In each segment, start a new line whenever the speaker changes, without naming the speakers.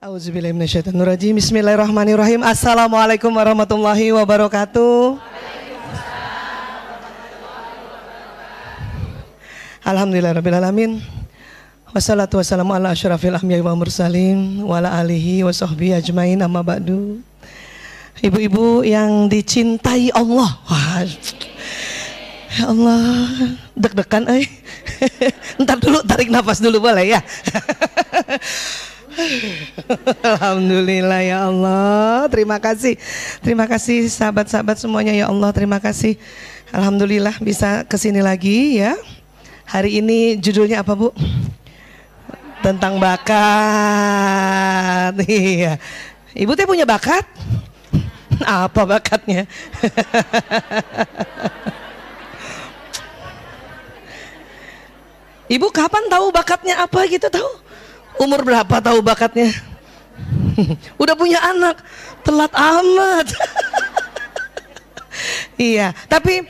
Auzubillahiminasyaitonirrajim. Bismillahirrahmanirrahim. Assalamualaikum warahmatullahi wabarakatuh. Alhamdulillah rabbil alamin. Wassalatu wassalamu ala asyrafil anbiya'i wa mursalin wa ala alihi wa sahbihi ajmain amma ba'du. Ibu-ibu yang dicintai Allah. Wah. Ya Allah, deg-degan eh. Ntar dulu tarik nafas dulu boleh ya. Alhamdulillah ya Allah. Terima kasih. Terima kasih sahabat-sahabat semuanya ya Allah. Terima kasih. Alhamdulillah bisa ke sini lagi ya. Hari ini judulnya apa Bu? Tentang bakat. Iya. Ibu teh punya bakat? Apa bakatnya? Ibu kapan tahu bakatnya apa gitu tahu? Umur berapa tahu bakatnya? Udah punya anak, telat amat. iya, tapi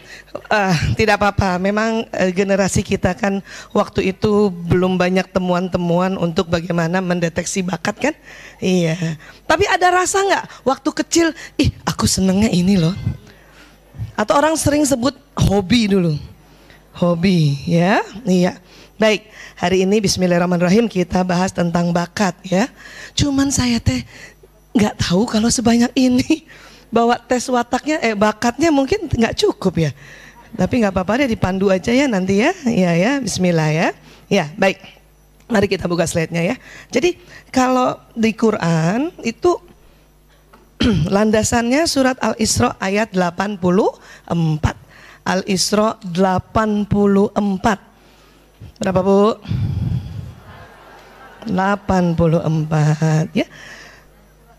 uh, tidak apa-apa. Memang uh, generasi kita kan waktu itu belum banyak temuan-temuan untuk bagaimana mendeteksi bakat kan? Iya. Tapi ada rasa nggak waktu kecil, ih aku senengnya ini loh. Atau orang sering sebut hobi dulu. Hobi, ya, iya. Baik, hari ini Bismillahirrahmanirrahim kita bahas tentang bakat ya. Cuman saya teh nggak tahu kalau sebanyak ini bawa tes wataknya, eh bakatnya mungkin nggak cukup ya. Tapi nggak apa-apa deh dipandu aja ya nanti ya. Ya ya, Bismillah ya. Ya baik, mari kita buka slide-nya ya. Jadi kalau di Quran itu landasannya surat Al-Isra ayat 84. Al-Isra 84. Berapa Bu? 84 ya.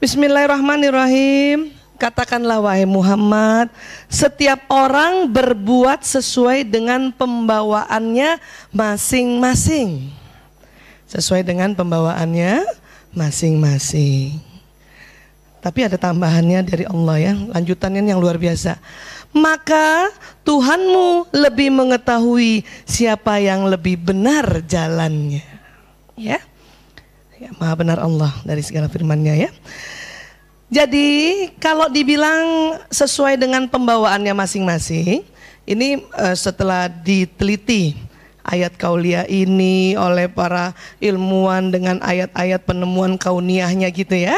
Bismillahirrahmanirrahim. Katakanlah wahai Muhammad, setiap orang berbuat sesuai dengan pembawaannya masing-masing. Sesuai dengan pembawaannya masing-masing. Tapi ada tambahannya dari Allah ya, lanjutannya yang luar biasa maka Tuhanmu lebih mengetahui siapa yang lebih benar jalannya. Ya. Ya, Maha benar Allah dari segala firman-Nya ya. Jadi kalau dibilang sesuai dengan pembawaannya masing-masing, ini uh, setelah diteliti ayat kauliah ini oleh para ilmuwan dengan ayat-ayat penemuan kauniahnya gitu ya.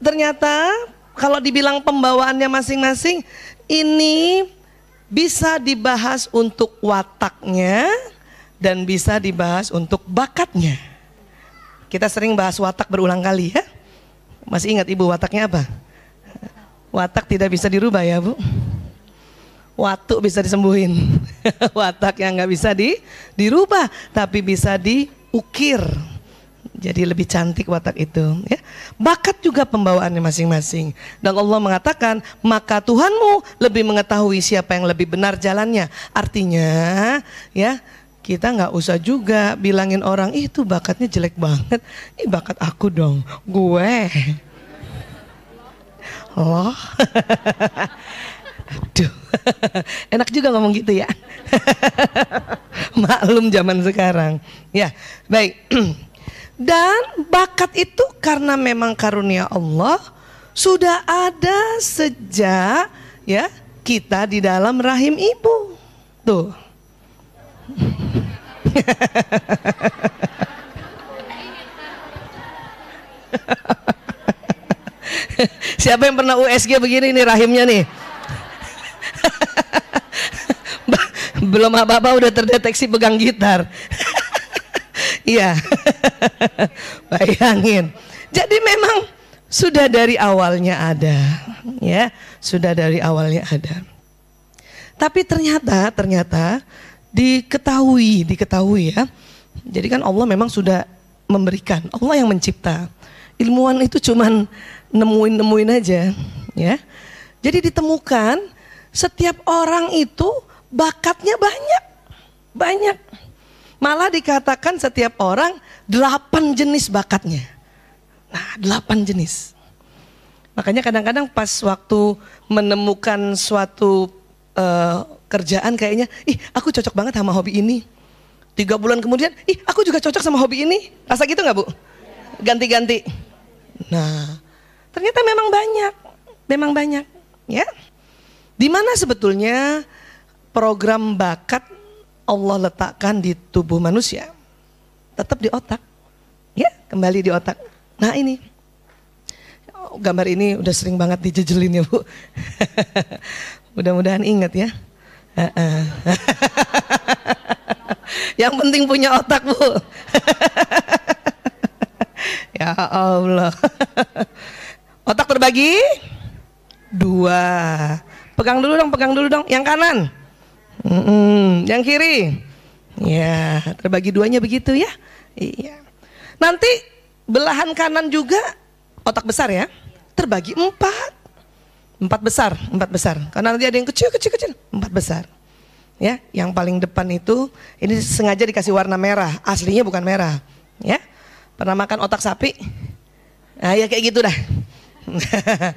Ternyata kalau dibilang pembawaannya masing-masing, ini bisa dibahas untuk wataknya dan bisa dibahas untuk bakatnya. Kita sering bahas watak berulang kali ya. Masih ingat ibu wataknya apa? Watak tidak bisa dirubah ya bu. Watuk bisa disembuhin. Watak yang nggak bisa di, dirubah, tapi bisa diukir jadi lebih cantik watak itu ya. Bakat juga pembawaannya masing-masing. Dan Allah mengatakan, "Maka Tuhanmu lebih mengetahui siapa yang lebih benar jalannya." Artinya, ya, kita nggak usah juga bilangin orang itu bakatnya jelek banget. Ih bakat aku dong, gue. Loh. Aduh, enak juga ngomong gitu ya. Maklum zaman sekarang. Ya, baik. Dan bakat itu karena memang karunia Allah sudah ada sejak ya kita di dalam rahim ibu. Tuh. Siapa yang pernah USG begini nih rahimnya nih? Belum apa-apa udah terdeteksi pegang gitar. Iya. Bayangin. Jadi memang sudah dari awalnya ada, ya, sudah dari awalnya ada. Tapi ternyata, ternyata diketahui, diketahui ya. Jadi kan Allah memang sudah memberikan, Allah yang mencipta. Ilmuwan itu cuman nemuin-nemuin aja, ya. Jadi ditemukan setiap orang itu bakatnya banyak, banyak. Malah dikatakan setiap orang delapan jenis bakatnya. Nah, delapan jenis. Makanya kadang-kadang pas waktu menemukan suatu uh, kerjaan kayaknya, ih aku cocok banget sama hobi ini. Tiga bulan kemudian, ih aku juga cocok sama hobi ini. Rasa gitu nggak bu? Ganti-ganti. Nah, ternyata memang banyak, memang banyak, ya. Di mana sebetulnya program bakat Allah letakkan di tubuh manusia? Tetap di otak. Ya, kembali di otak. Nah, ini gambar ini udah sering banget dijejelin ya, Bu. Mudah-mudahan ingat ya. Yang penting punya otak, Bu. ya Allah. Otak terbagi dua. Pegang dulu dong, pegang dulu dong. Yang kanan. Mm -mm. Yang kiri. Ya, terbagi duanya begitu ya. Iya. Nanti belahan kanan juga otak besar ya. Terbagi empat. Empat besar, empat besar. Karena nanti ada yang kecil, kecil, kecil. Empat besar. Ya, yang paling depan itu ini sengaja dikasih warna merah. Aslinya bukan merah. Ya, pernah makan otak sapi? Nah, ya kayak gitu dah.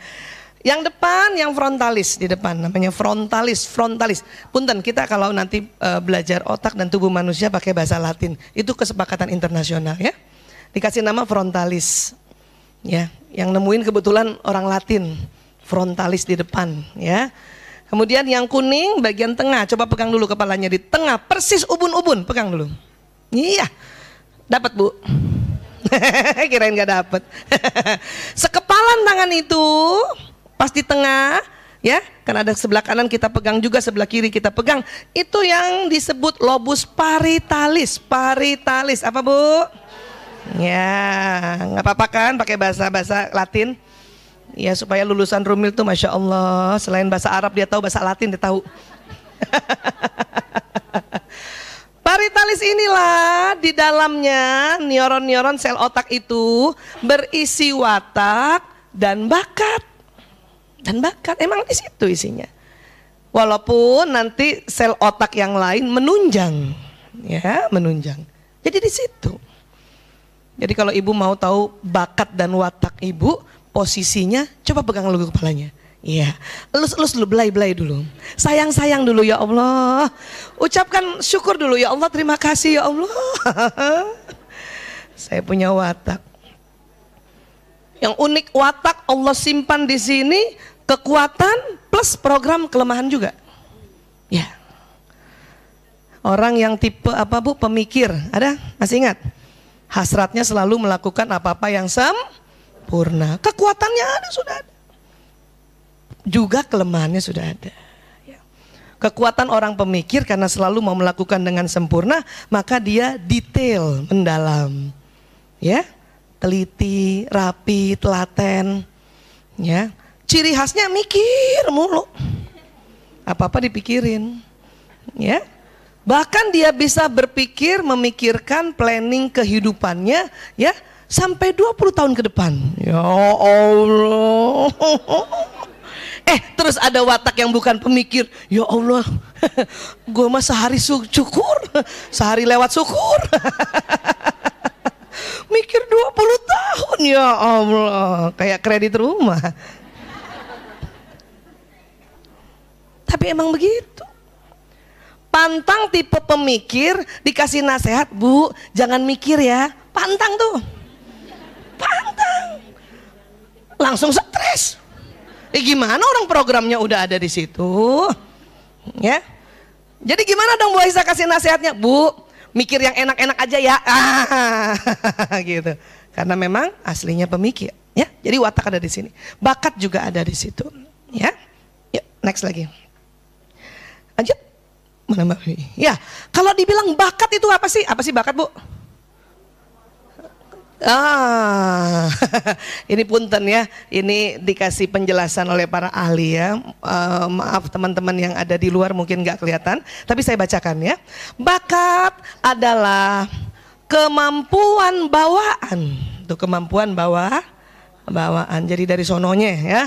yang depan, yang frontalis di depan, namanya frontalis, frontalis. Punten kita kalau nanti uh, belajar otak dan tubuh manusia pakai bahasa Latin, itu kesepakatan internasional ya. Dikasih nama frontalis, ya. Yang nemuin kebetulan orang Latin frontalis di depan ya. Kemudian yang kuning bagian tengah, coba pegang dulu kepalanya di tengah, persis ubun-ubun, pegang dulu. Iya, dapat bu. Kirain gak dapat. Sekepalan tangan itu pas di tengah, ya, kan ada sebelah kanan kita pegang juga, sebelah kiri kita pegang. Itu yang disebut lobus paritalis. Paritalis apa bu? Ya, nggak apa-apa kan pakai bahasa-bahasa Latin. Ya supaya lulusan Rumil tuh Masya Allah Selain bahasa Arab dia tahu bahasa Latin dia tahu Paritalis inilah di dalamnya neuron-neuron sel otak itu berisi watak dan bakat. Dan bakat emang di situ isinya. Walaupun nanti sel otak yang lain menunjang, ya menunjang. Jadi di situ. Jadi kalau ibu mau tahu bakat dan watak ibu, posisinya, coba pegang dulu kepalanya. Iya, elus-elus dulu, belai-belai dulu. Sayang-sayang dulu ya Allah. Ucapkan syukur dulu ya Allah, terima kasih ya Allah. Saya punya watak. Yang unik watak Allah simpan di sini kekuatan plus program kelemahan juga. Ya. Orang yang tipe apa Bu? Pemikir. Ada? Masih ingat? Hasratnya selalu melakukan apa-apa yang sempurna. Kekuatannya ada sudah ada. Juga kelemahannya sudah ada. Ya. Kekuatan orang pemikir karena selalu mau melakukan dengan sempurna, maka dia detail, mendalam. Ya, teliti, rapi, telaten. Ya, ciri khasnya mikir mulu. Apa-apa dipikirin. Ya, Bahkan dia bisa berpikir, memikirkan planning kehidupannya, ya, sampai 20 tahun ke depan. Ya Allah. Eh terus ada watak yang bukan pemikir. Ya Allah, gue mah sehari syukur, sehari lewat syukur. Mikir 20 tahun ya Allah, kayak kredit rumah. Tapi emang begitu. Pantang tipe pemikir dikasih nasihat, Bu, jangan mikir ya. Pantang tuh pantang. Langsung stres. Eh gimana orang programnya udah ada di situ? Ya. Jadi gimana dong Bu Aisyah kasih nasihatnya? Bu, mikir yang enak-enak aja ya. Ah, gitu. Karena memang aslinya pemikir, ya. Jadi watak ada di sini. Bakat juga ada di situ, ya. Yuk, next lagi. Mbak? Ya, kalau dibilang bakat itu apa sih? Apa sih bakat, Bu? Ah, ini punten ya, ini dikasih penjelasan oleh para ahli ya. Uh, maaf teman-teman yang ada di luar mungkin nggak kelihatan, tapi saya bacakan ya. Bakat adalah kemampuan bawaan, tuh kemampuan bawa bawaan. Jadi dari sononya ya,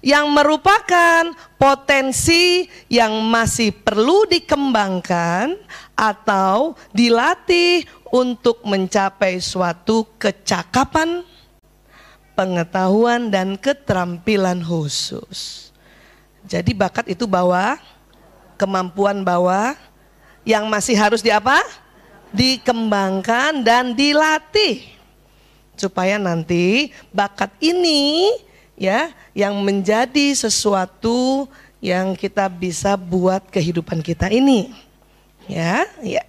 yang merupakan potensi yang masih perlu dikembangkan atau dilatih untuk mencapai suatu kecakapan, pengetahuan dan keterampilan khusus. Jadi bakat itu bawa, kemampuan bawa yang masih harus di apa? Dikembangkan dan dilatih. supaya nanti bakat ini ya yang menjadi sesuatu yang kita bisa buat kehidupan kita ini. Ya, ya.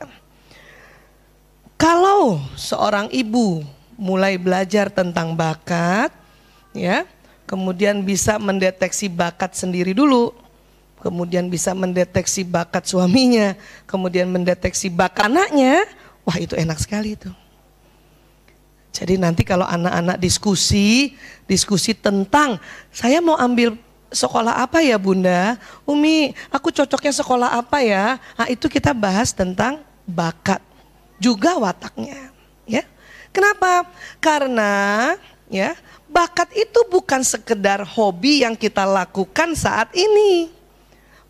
Kalau seorang ibu mulai belajar tentang bakat, ya, kemudian bisa mendeteksi bakat sendiri dulu, kemudian bisa mendeteksi bakat suaminya, kemudian mendeteksi bakat anaknya, wah itu enak sekali itu. Jadi nanti kalau anak-anak diskusi, diskusi tentang saya mau ambil sekolah apa ya bunda? Umi, aku cocoknya sekolah apa ya? Nah itu kita bahas tentang bakat, juga wataknya. Ya, Kenapa? Karena ya bakat itu bukan sekedar hobi yang kita lakukan saat ini.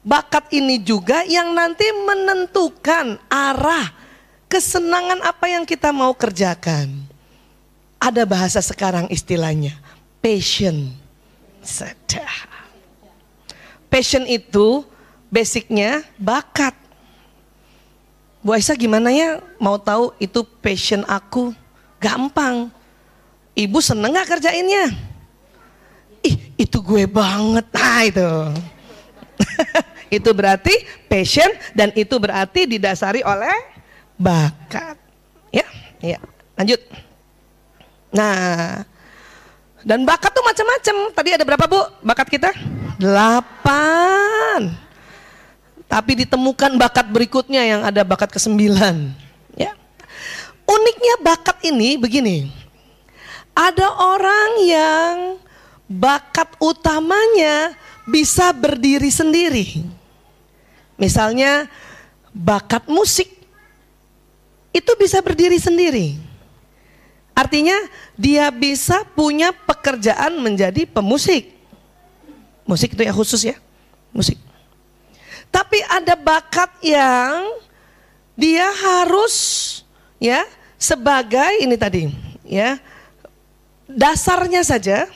Bakat ini juga yang nanti menentukan arah kesenangan apa yang kita mau kerjakan. Ada bahasa sekarang istilahnya, passion. Sedah. Passion itu basicnya bakat. Bu Aisyah gimana ya mau tahu itu passion aku? Gampang. Ibu seneng gak kerjainnya? Ih itu gue banget. Nah itu. itu berarti passion dan itu berarti didasari oleh bakat. Ya, ya. Lanjut. Nah, dan bakat tuh macam-macam. Tadi ada berapa bu bakat kita? Delapan. Tapi ditemukan bakat berikutnya yang ada bakat kesembilan. Ya. Uniknya bakat ini begini. Ada orang yang bakat utamanya bisa berdiri sendiri. Misalnya bakat musik itu bisa berdiri sendiri. Artinya dia bisa punya pekerjaan menjadi pemusik. Musik itu ya khusus ya, musik. Tapi ada bakat yang dia harus ya sebagai ini tadi ya dasarnya saja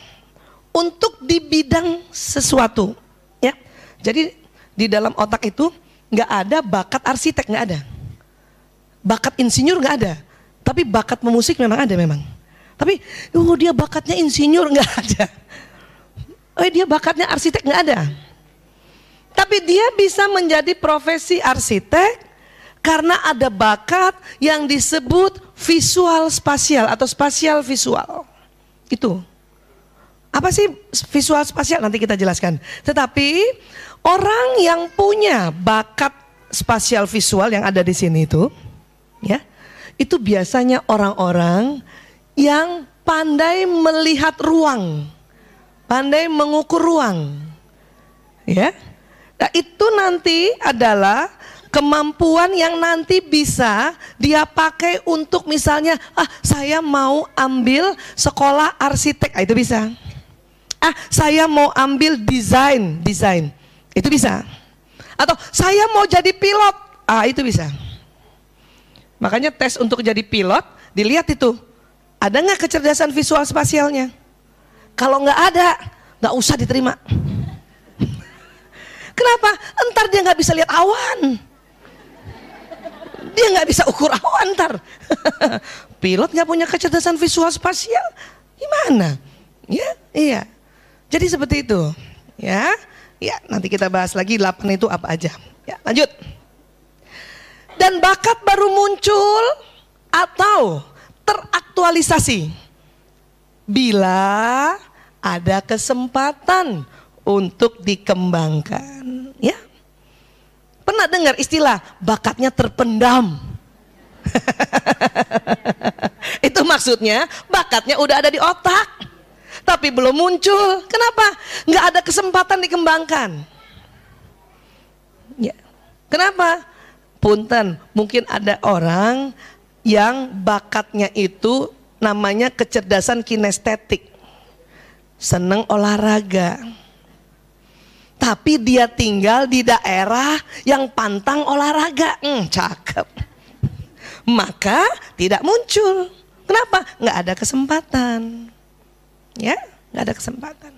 untuk di bidang sesuatu ya. Jadi di dalam otak itu nggak ada bakat arsitek nggak ada, bakat insinyur nggak ada, tapi bakat memusik memang ada memang. Tapi oh dia bakatnya insinyur nggak ada. Oh dia bakatnya arsitek nggak ada. Tapi dia bisa menjadi profesi arsitek karena ada bakat yang disebut visual spasial atau spasial visual. Itu. Apa sih visual spasial? Nanti kita jelaskan. Tetapi orang yang punya bakat spasial visual yang ada di sini itu, ya, itu biasanya orang-orang yang pandai melihat ruang pandai mengukur ruang. Ya. Nah, itu nanti adalah kemampuan yang nanti bisa dia pakai untuk misalnya ah saya mau ambil sekolah arsitek. Ah, itu bisa. Ah saya mau ambil desain desain. Itu bisa. Atau saya mau jadi pilot. Ah itu bisa makanya tes untuk jadi pilot dilihat itu ada nggak kecerdasan visual spasialnya kalau nggak ada, nggak usah diterima. Kenapa? Entar dia nggak bisa lihat awan. Dia nggak bisa ukur awan ntar. Pilot nggak punya kecerdasan visual spasial, gimana? Ya, iya. Jadi seperti itu. Ya, ya. Nanti kita bahas lagi delapan itu apa aja. Ya, lanjut. Dan bakat baru muncul atau teraktualisasi bila ada kesempatan untuk dikembangkan, ya. Pernah dengar istilah bakatnya terpendam? Itu maksudnya bakatnya udah ada di otak, tapi belum muncul. Kenapa? Nggak ada kesempatan dikembangkan. Ya. Kenapa? Punten, mungkin ada orang yang bakatnya itu namanya kecerdasan kinestetik. Seneng olahraga. Tapi dia tinggal di daerah yang pantang olahraga. Hmm, cakep. Maka tidak muncul. Kenapa? Nggak ada kesempatan. Ya, nggak ada kesempatan.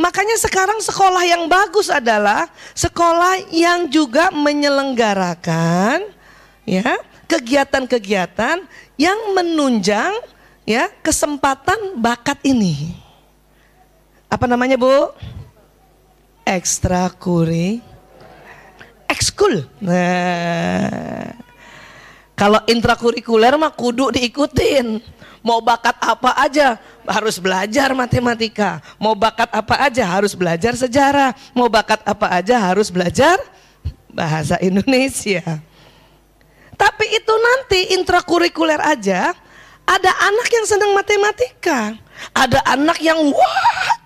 Makanya sekarang sekolah yang bagus adalah sekolah yang juga menyelenggarakan ya kegiatan-kegiatan yang menunjang ya kesempatan bakat ini. Apa namanya Bu? Ekstrakuri ekskul. Nah, kalau intrakurikuler mah kudu diikutin. Mau bakat apa aja harus belajar matematika. Mau bakat apa aja harus belajar sejarah. Mau bakat apa aja harus belajar bahasa Indonesia. Tapi itu nanti intrakurikuler aja ada anak yang senang matematika. Ada anak yang what?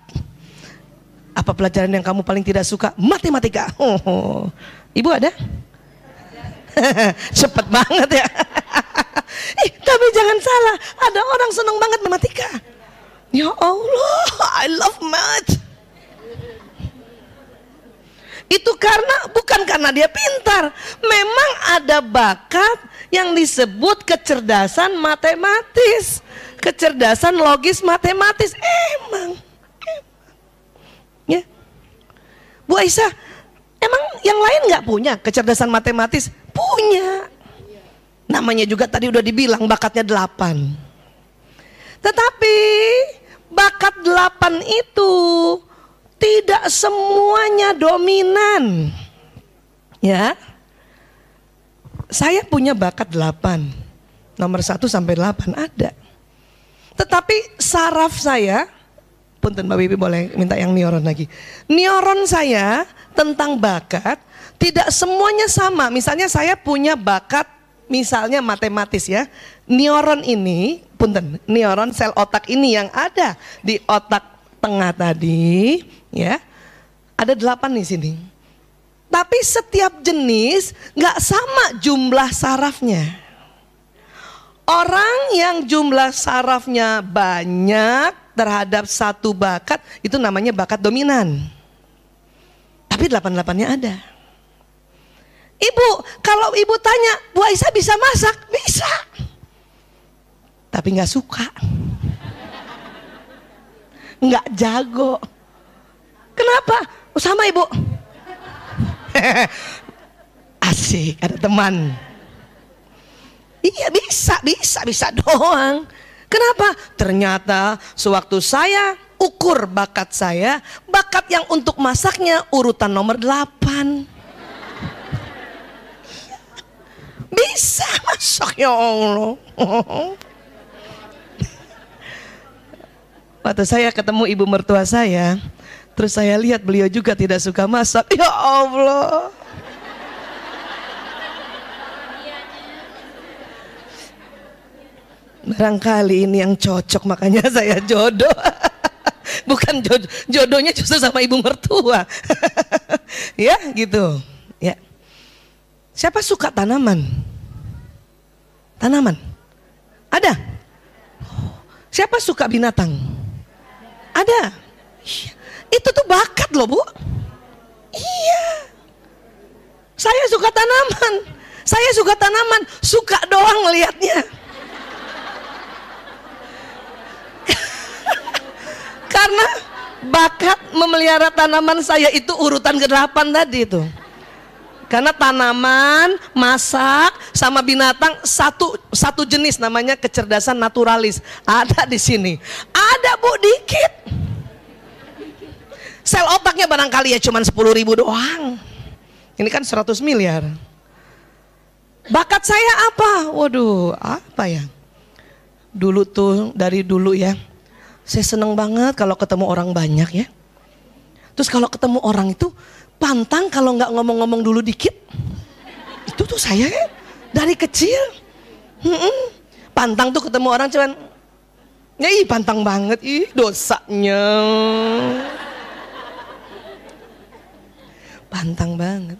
Apa pelajaran yang kamu paling tidak suka? Matematika. Oh, Ibu ada? Cepet banget ya. Ih, tapi jangan salah, ada orang senang banget matematika. Ya Allah, I love math. Itu karena bukan karena dia pintar, memang ada bakat yang disebut kecerdasan matematis, kecerdasan logis matematis. Emang, emang. ya. Bu Aisyah, emang yang lain nggak punya kecerdasan matematis? Punya. Namanya juga tadi udah dibilang bakatnya delapan. Tetapi bakat delapan itu tidak semuanya dominan. Ya. Saya punya bakat delapan. Nomor satu sampai delapan ada. Tetapi saraf saya, punten Mbak Bibi boleh minta yang neuron lagi. Neuron saya tentang bakat tidak semuanya sama. Misalnya saya punya bakat misalnya matematis ya, neuron ini, punten, neuron sel otak ini yang ada di otak tengah tadi, ya, ada delapan di sini. Tapi setiap jenis nggak sama jumlah sarafnya. Orang yang jumlah sarafnya banyak terhadap satu bakat itu namanya bakat dominan. Tapi delapan-delapannya ada. Ibu, kalau ibu tanya, Bu Aisyah bisa masak? Bisa. Tapi nggak suka. Nggak jago. Kenapa? Oh, sama ibu. Asik, ada teman. Iya bisa, bisa, bisa doang. Kenapa? Ternyata sewaktu saya ukur bakat saya, bakat yang untuk masaknya urutan nomor 8. Bisa masak ya Allah. Waktu saya ketemu ibu mertua saya, terus saya lihat beliau juga tidak suka masak. Ya Allah. Barangkali ini yang cocok makanya saya jodoh. Bukan jodoh, jodohnya justru sama ibu mertua. ya gitu. Siapa suka tanaman? Tanaman? Ada? Siapa suka binatang? Ada. Iya. Itu tuh bakat loh bu. Iya. Saya suka tanaman. Saya suka tanaman. Suka doang melihatnya. Karena bakat memelihara tanaman saya itu urutan ke-8 tadi itu. Karena tanaman, masak, sama binatang satu satu jenis namanya kecerdasan naturalis. Ada di sini. Ada bu dikit. Sel otaknya barangkali ya cuma 10 ribu doang. Ini kan 100 miliar. Bakat saya apa? Waduh, apa ya? Dulu tuh, dari dulu ya. Saya seneng banget kalau ketemu orang banyak ya. Terus kalau ketemu orang itu pantang kalau nggak ngomong-ngomong dulu dikit. Itu tuh saya ya, dari kecil. Hmm, pantang tuh ketemu orang cuman ya ih pantang banget ih dosanya. Pantang banget.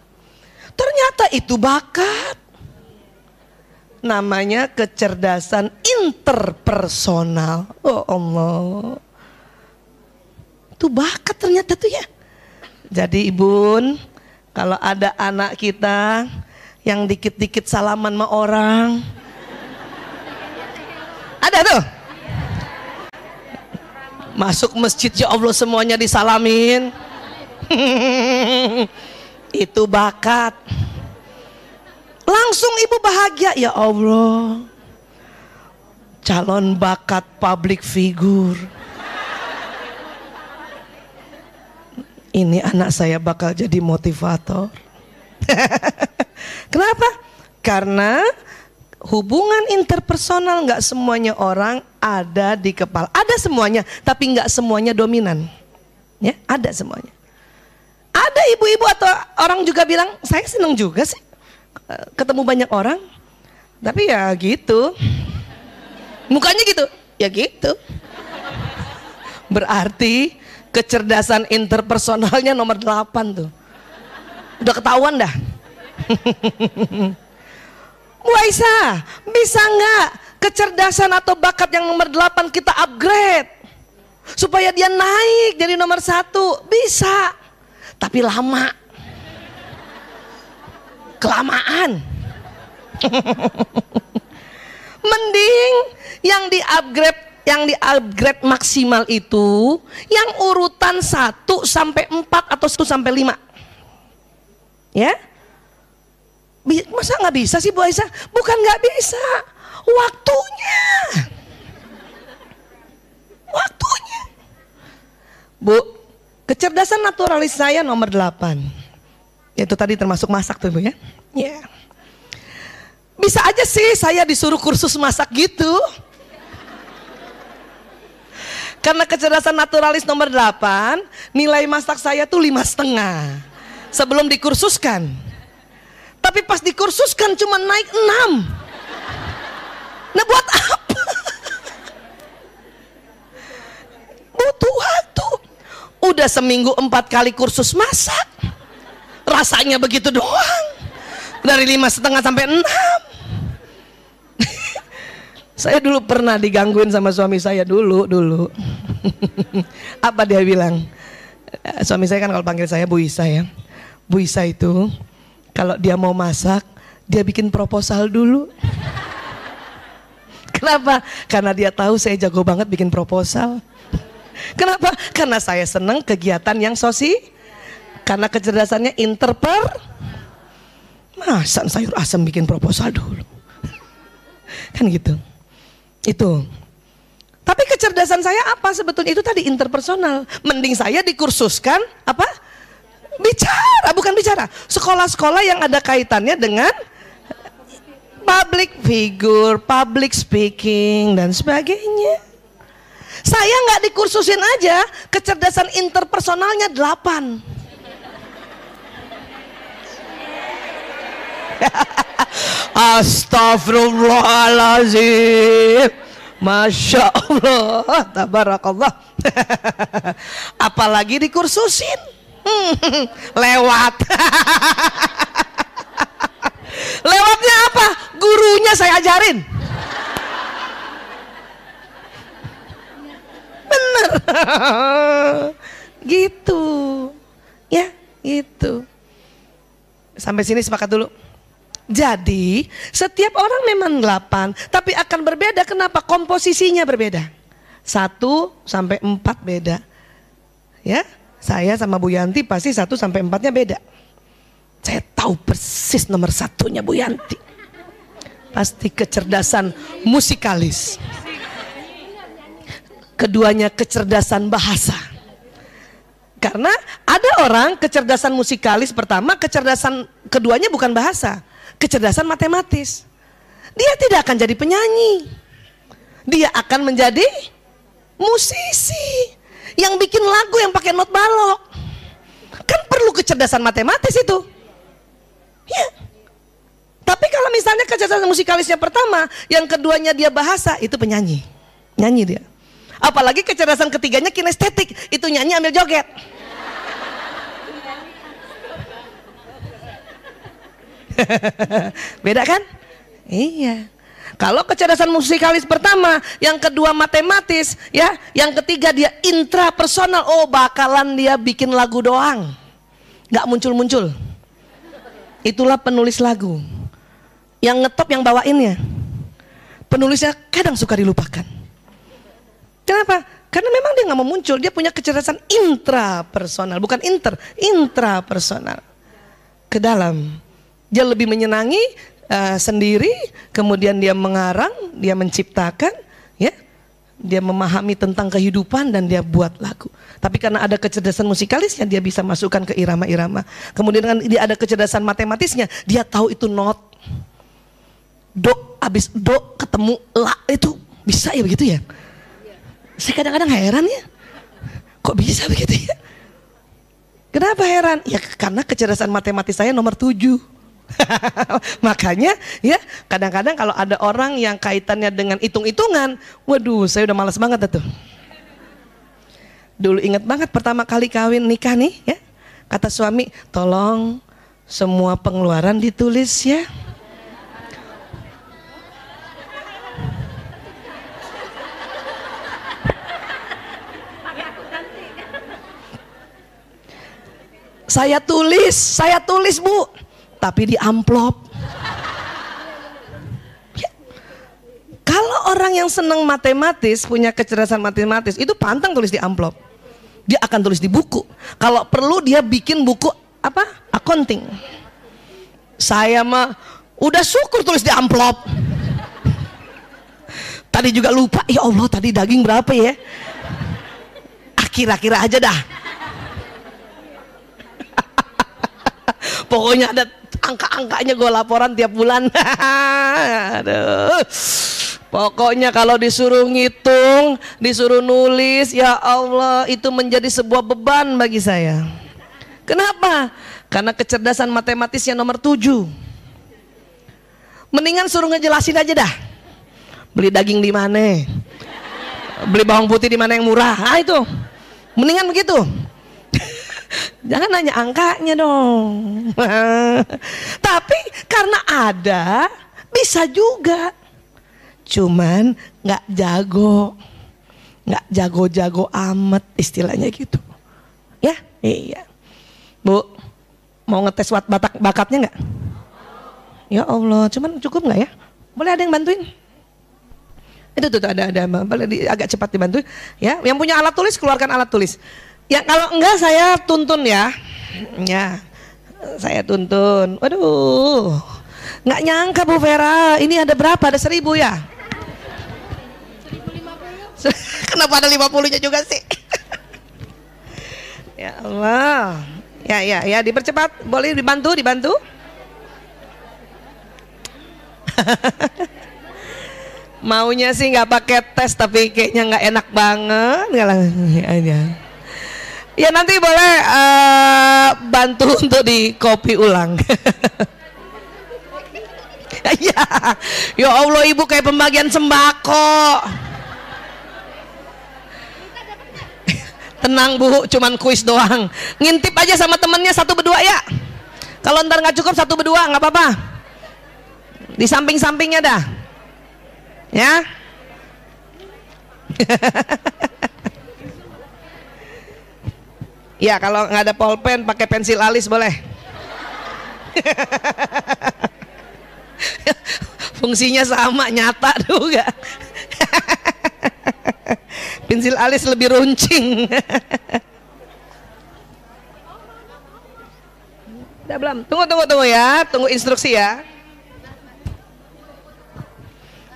Ternyata itu bakat. Namanya kecerdasan interpersonal. Oh Allah. Itu bakat ternyata tuh ya. Jadi ibun, kalau ada anak kita yang dikit-dikit salaman sama orang. Ada tuh. Masuk masjid ya Allah semuanya disalamin. Itu bakat. Langsung ibu bahagia ya Allah. calon bakat public figure. Ini anak saya bakal jadi motivator. Kenapa? Karena hubungan interpersonal nggak semuanya orang ada di kepala. Ada semuanya, tapi nggak semuanya dominan. Ya, ada semuanya. Ada ibu-ibu atau orang juga bilang, saya senang juga sih eh, ketemu banyak orang. Tapi ya gitu. Mukanya gitu, ya gitu. Berarti kecerdasan interpersonalnya nomor 8 tuh. Udah ketahuan dah. Bu Aisyah, bisa nggak kecerdasan atau bakat yang nomor 8 kita upgrade? Supaya dia naik jadi nomor satu. Bisa. Tapi lama. Kelamaan. Mending yang di upgrade yang di upgrade maksimal itu yang urutan 1 sampai 4 atau 1 sampai 5. Ya? Masa nggak bisa sih Bu Aisyah? Bukan nggak bisa, waktunya. Waktunya. Bu, kecerdasan naturalis saya nomor 8. Itu tadi termasuk masak tuh Bu ya. Ya. Bisa aja sih saya disuruh kursus masak gitu. Karena kecerdasan naturalis nomor 8, nilai masak saya tuh lima setengah. Sebelum dikursuskan. Tapi pas dikursuskan cuma naik enam. Nah buat apa? Butuh waktu. Udah seminggu empat kali kursus masak. Rasanya begitu doang. Dari lima setengah sampai enam. Saya dulu pernah digangguin sama suami saya dulu, dulu. Apa dia bilang? Suami saya kan kalau panggil saya Bu Isa ya. Bu Isa itu kalau dia mau masak, dia bikin proposal dulu. Kenapa? Karena dia tahu saya jago banget bikin proposal. Kenapa? Karena saya senang kegiatan yang sosi. Karena kecerdasannya interper. Masa sayur asam bikin proposal dulu? Kan gitu. Itu. Tapi kecerdasan saya apa sebetulnya itu tadi interpersonal. Mending saya dikursuskan apa? Bicara, bukan bicara. Sekolah-sekolah yang ada kaitannya dengan public figure, public speaking dan sebagainya. Saya nggak dikursusin aja, kecerdasan interpersonalnya 8. Astaghfirullahaladzim, Masya Allah, tabarakallah. Apalagi dikursusin. Lewat. Lewatnya apa? Gurunya saya ajarin. Bener. gitu. Ya, gitu. Sampai sini sepakat dulu. Jadi, setiap orang memang delapan, tapi akan berbeda. Kenapa? Komposisinya berbeda. Satu sampai empat beda. Ya, saya sama Bu Yanti pasti satu sampai empatnya beda. Saya tahu persis nomor satunya Bu Yanti. Pasti kecerdasan musikalis. Keduanya kecerdasan bahasa. Karena ada orang kecerdasan musikalis pertama, kecerdasan keduanya bukan bahasa, kecerdasan matematis. Dia tidak akan jadi penyanyi. Dia akan menjadi musisi yang bikin lagu yang pakai not balok. Kan perlu kecerdasan matematis itu. Ya. Tapi kalau misalnya kecerdasan musikalisnya pertama, yang keduanya dia bahasa, itu penyanyi. Nyanyi dia. Apalagi kecerdasan ketiganya kinestetik, itu nyanyi ambil joget. Beda kan? Iya. Kalau kecerdasan musikalis pertama, yang kedua matematis, ya, yang ketiga dia intrapersonal. Oh, bakalan dia bikin lagu doang. Gak muncul-muncul. Itulah penulis lagu. Yang ngetop yang bawainnya. Penulisnya kadang suka dilupakan. Kenapa? Karena memang dia nggak mau muncul, dia punya kecerdasan intrapersonal, bukan inter, intrapersonal. Ke dalam. Dia lebih menyenangi uh, sendiri, kemudian dia mengarang, dia menciptakan, Ya, dia memahami tentang kehidupan dan dia buat lagu. Tapi karena ada kecerdasan musikalisnya dia bisa masukkan ke irama-irama. Kemudian dengan dia ada kecerdasan matematisnya, dia tahu itu not. Do habis do ketemu la itu bisa ya begitu ya? Saya kadang-kadang heran ya. Kok bisa begitu ya? Kenapa heran? Ya karena kecerdasan matematis saya nomor tujuh. Makanya ya kadang-kadang kalau ada orang yang kaitannya dengan hitung-hitungan, waduh saya udah malas banget tuh. Dulu ingat banget pertama kali kawin nikah nih ya, kata suami tolong semua pengeluaran ditulis ya. Saya tulis, saya tulis bu tapi di amplop. Ya. Kalau orang yang senang matematis, punya kecerdasan matematis, itu pantang tulis di amplop. Dia akan tulis di buku. Kalau perlu dia bikin buku apa? Accounting. Saya mah udah syukur tulis di amplop. Tadi juga lupa, ya Allah tadi daging berapa ya? Kira-kira aja dah. Pokoknya ada angka-angkanya gue laporan tiap bulan. Aduh. Pokoknya kalau disuruh ngitung, disuruh nulis, ya Allah itu menjadi sebuah beban bagi saya. Kenapa? Karena kecerdasan matematisnya nomor tujuh. Mendingan suruh ngejelasin aja dah. Beli daging di mana? Beli bawang putih di mana yang murah? Ah itu. Mendingan begitu. Jangan nanya angkanya dong. Tapi karena ada, bisa juga. Cuman nggak jago, nggak jago-jago amat istilahnya gitu. Ya, iya. Bu, mau ngetes wat batak bakatnya nggak? Ya Allah, cuman cukup nggak ya? Boleh ada yang bantuin? Itu tuh, tuh ada ada boleh agak cepat dibantuin. Ya, yang punya alat tulis keluarkan alat tulis. Ya kalau enggak saya tuntun ya. Ya. Saya tuntun. Waduh. Nggak nyangka Bu Vera, ini ada berapa? Ada seribu ya? Kenapa ada lima puluhnya juga sih? ya Allah. Ya ya ya dipercepat. Boleh dibantu, dibantu. Maunya sih nggak pakai tes tapi kayaknya nggak enak banget. Nggak ya. Ya nanti boleh uh, bantu untuk di copy ulang. ya, ya Allah ibu kayak pembagian sembako. Tenang bu, cuman kuis doang. Ngintip aja sama temennya satu berdua ya. Kalau ntar nggak cukup satu berdua nggak apa-apa. Di samping-sampingnya dah. Ya. Ya kalau nggak ada pulpen pakai pensil alis boleh. Fungsinya sama nyata juga. pensil alis lebih runcing. Udah belum? Tunggu tunggu tunggu ya, tunggu instruksi ya.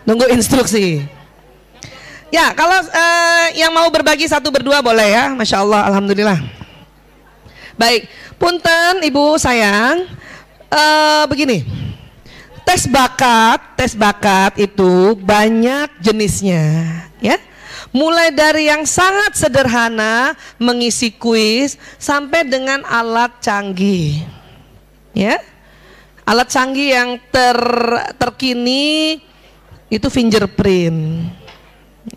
Tunggu instruksi. Ya, kalau uh, yang mau berbagi satu berdua boleh ya, masya Allah, alhamdulillah. Baik, punten ibu sayang, uh, begini, tes bakat, tes bakat itu banyak jenisnya, ya. Mulai dari yang sangat sederhana mengisi kuis sampai dengan alat canggih, ya. Alat canggih yang ter terkini itu fingerprint,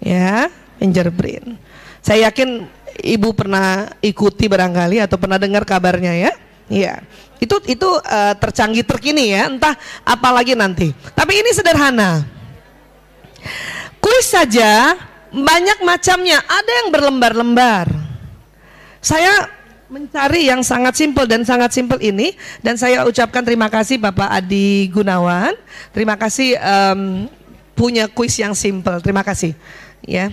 ya, fingerprint. Saya yakin ibu pernah ikuti barangkali atau pernah dengar kabarnya ya? Iya. Itu itu uh, tercanggih terkini ya, entah apalagi nanti. Tapi ini sederhana. Kuis saja banyak macamnya, ada yang berlembar-lembar. Saya mencari yang sangat simpel dan sangat simpel ini dan saya ucapkan terima kasih Bapak Adi Gunawan. Terima kasih um, punya kuis yang simpel. Terima kasih. Ya.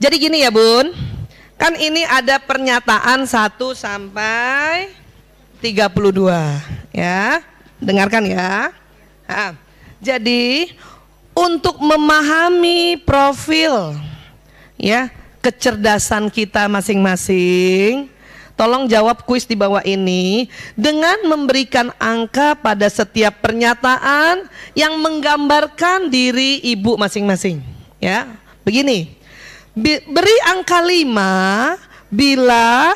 Jadi gini ya bun, kan ini ada pernyataan 1 sampai 32 ya, dengarkan ya. Nah, jadi untuk memahami profil ya kecerdasan kita masing-masing. Tolong jawab kuis di bawah ini dengan memberikan angka pada setiap pernyataan yang menggambarkan diri ibu masing-masing. Ya, begini. Beri angka 5 bila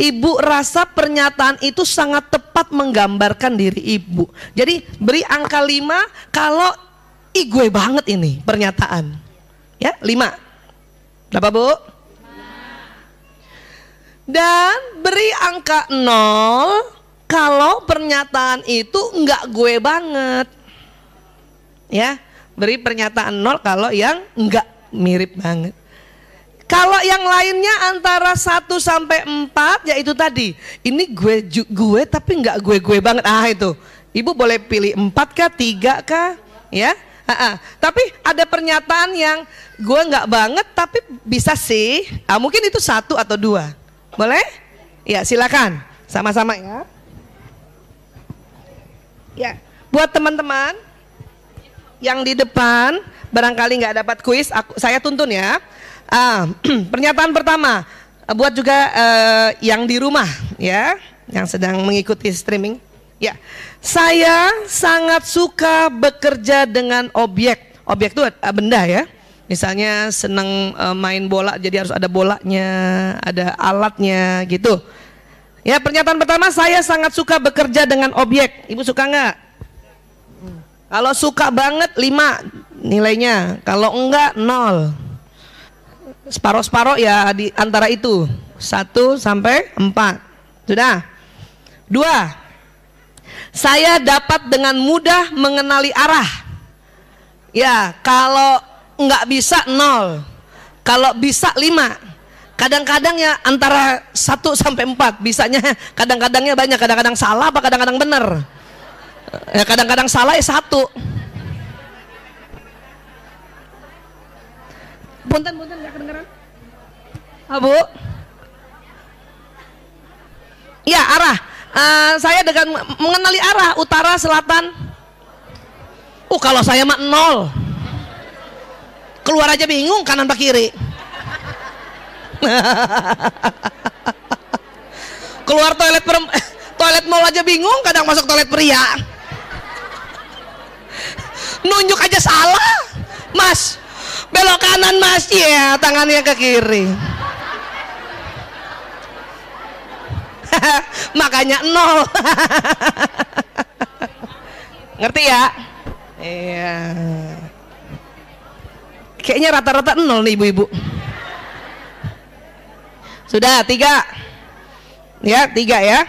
ibu rasa pernyataan itu sangat tepat menggambarkan diri ibu. Jadi beri angka 5 kalau ih gue banget ini pernyataan. Ya, 5. Berapa bu? Dan beri angka 0 kalau pernyataan itu enggak gue banget. Ya, beri pernyataan 0 kalau yang enggak mirip banget. Kalau yang lainnya antara 1 sampai 4 yaitu tadi. Ini gue gue tapi enggak gue-gue banget. Ah itu. Ibu boleh pilih 4 kah, 3 kah? Ya. Ha-ha. Tapi ada pernyataan yang gue nggak banget tapi bisa sih. Ah, mungkin itu satu atau dua. Boleh? Ya silakan. Sama-sama ya. Ya, buat teman-teman yang di depan barangkali nggak dapat kuis, aku, saya tuntun ya. Ah, pernyataan pertama buat juga uh, yang di rumah ya, yang sedang mengikuti streaming. Ya, saya sangat suka bekerja dengan objek. Objek itu benda ya. Misalnya senang uh, main bola, jadi harus ada bolanya, ada alatnya gitu. Ya, pernyataan pertama saya sangat suka bekerja dengan objek. Ibu suka nggak? Kalau suka banget lima nilainya, kalau enggak nol. Separoh-separoh ya di antara itu satu sampai empat. Sudah. Dua, saya dapat dengan mudah mengenali arah. Ya, kalau nggak bisa nol, kalau bisa lima. Kadang-kadang ya antara satu sampai empat, bisanya kadang-kadangnya banyak, kadang-kadang salah, apa kadang-kadang benar. Ya kadang-kadang salah ya satu. Punten, punten nggak kedengeran? Abu? Ah, ya arah. Uh, saya dengan mengenali arah utara selatan. Uh kalau saya mah nol. Keluar aja bingung kanan pak kiri. Keluar toilet per, toilet mall aja bingung kadang masuk toilet pria. Nunjuk aja salah. Mas belok kanan mas. Ya tangannya ke kiri. Makanya nol. Ngerti ya? Iya. Kayaknya rata-rata nol nih ibu-ibu. Sudah tiga. Ya tiga ya.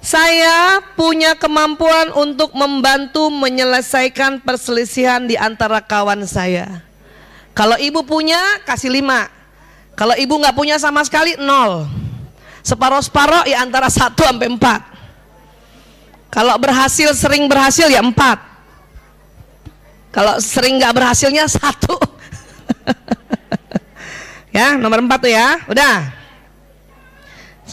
Saya punya kemampuan untuk membantu menyelesaikan perselisihan di antara kawan saya kalau ibu punya kasih lima kalau ibu nggak punya sama sekali nol Separoh-separoh ya antara 1 sampai 4. Kalau berhasil sering berhasil ya 4. Kalau sering nggak berhasilnya satu. ya, nomor 4 tuh ya. Udah.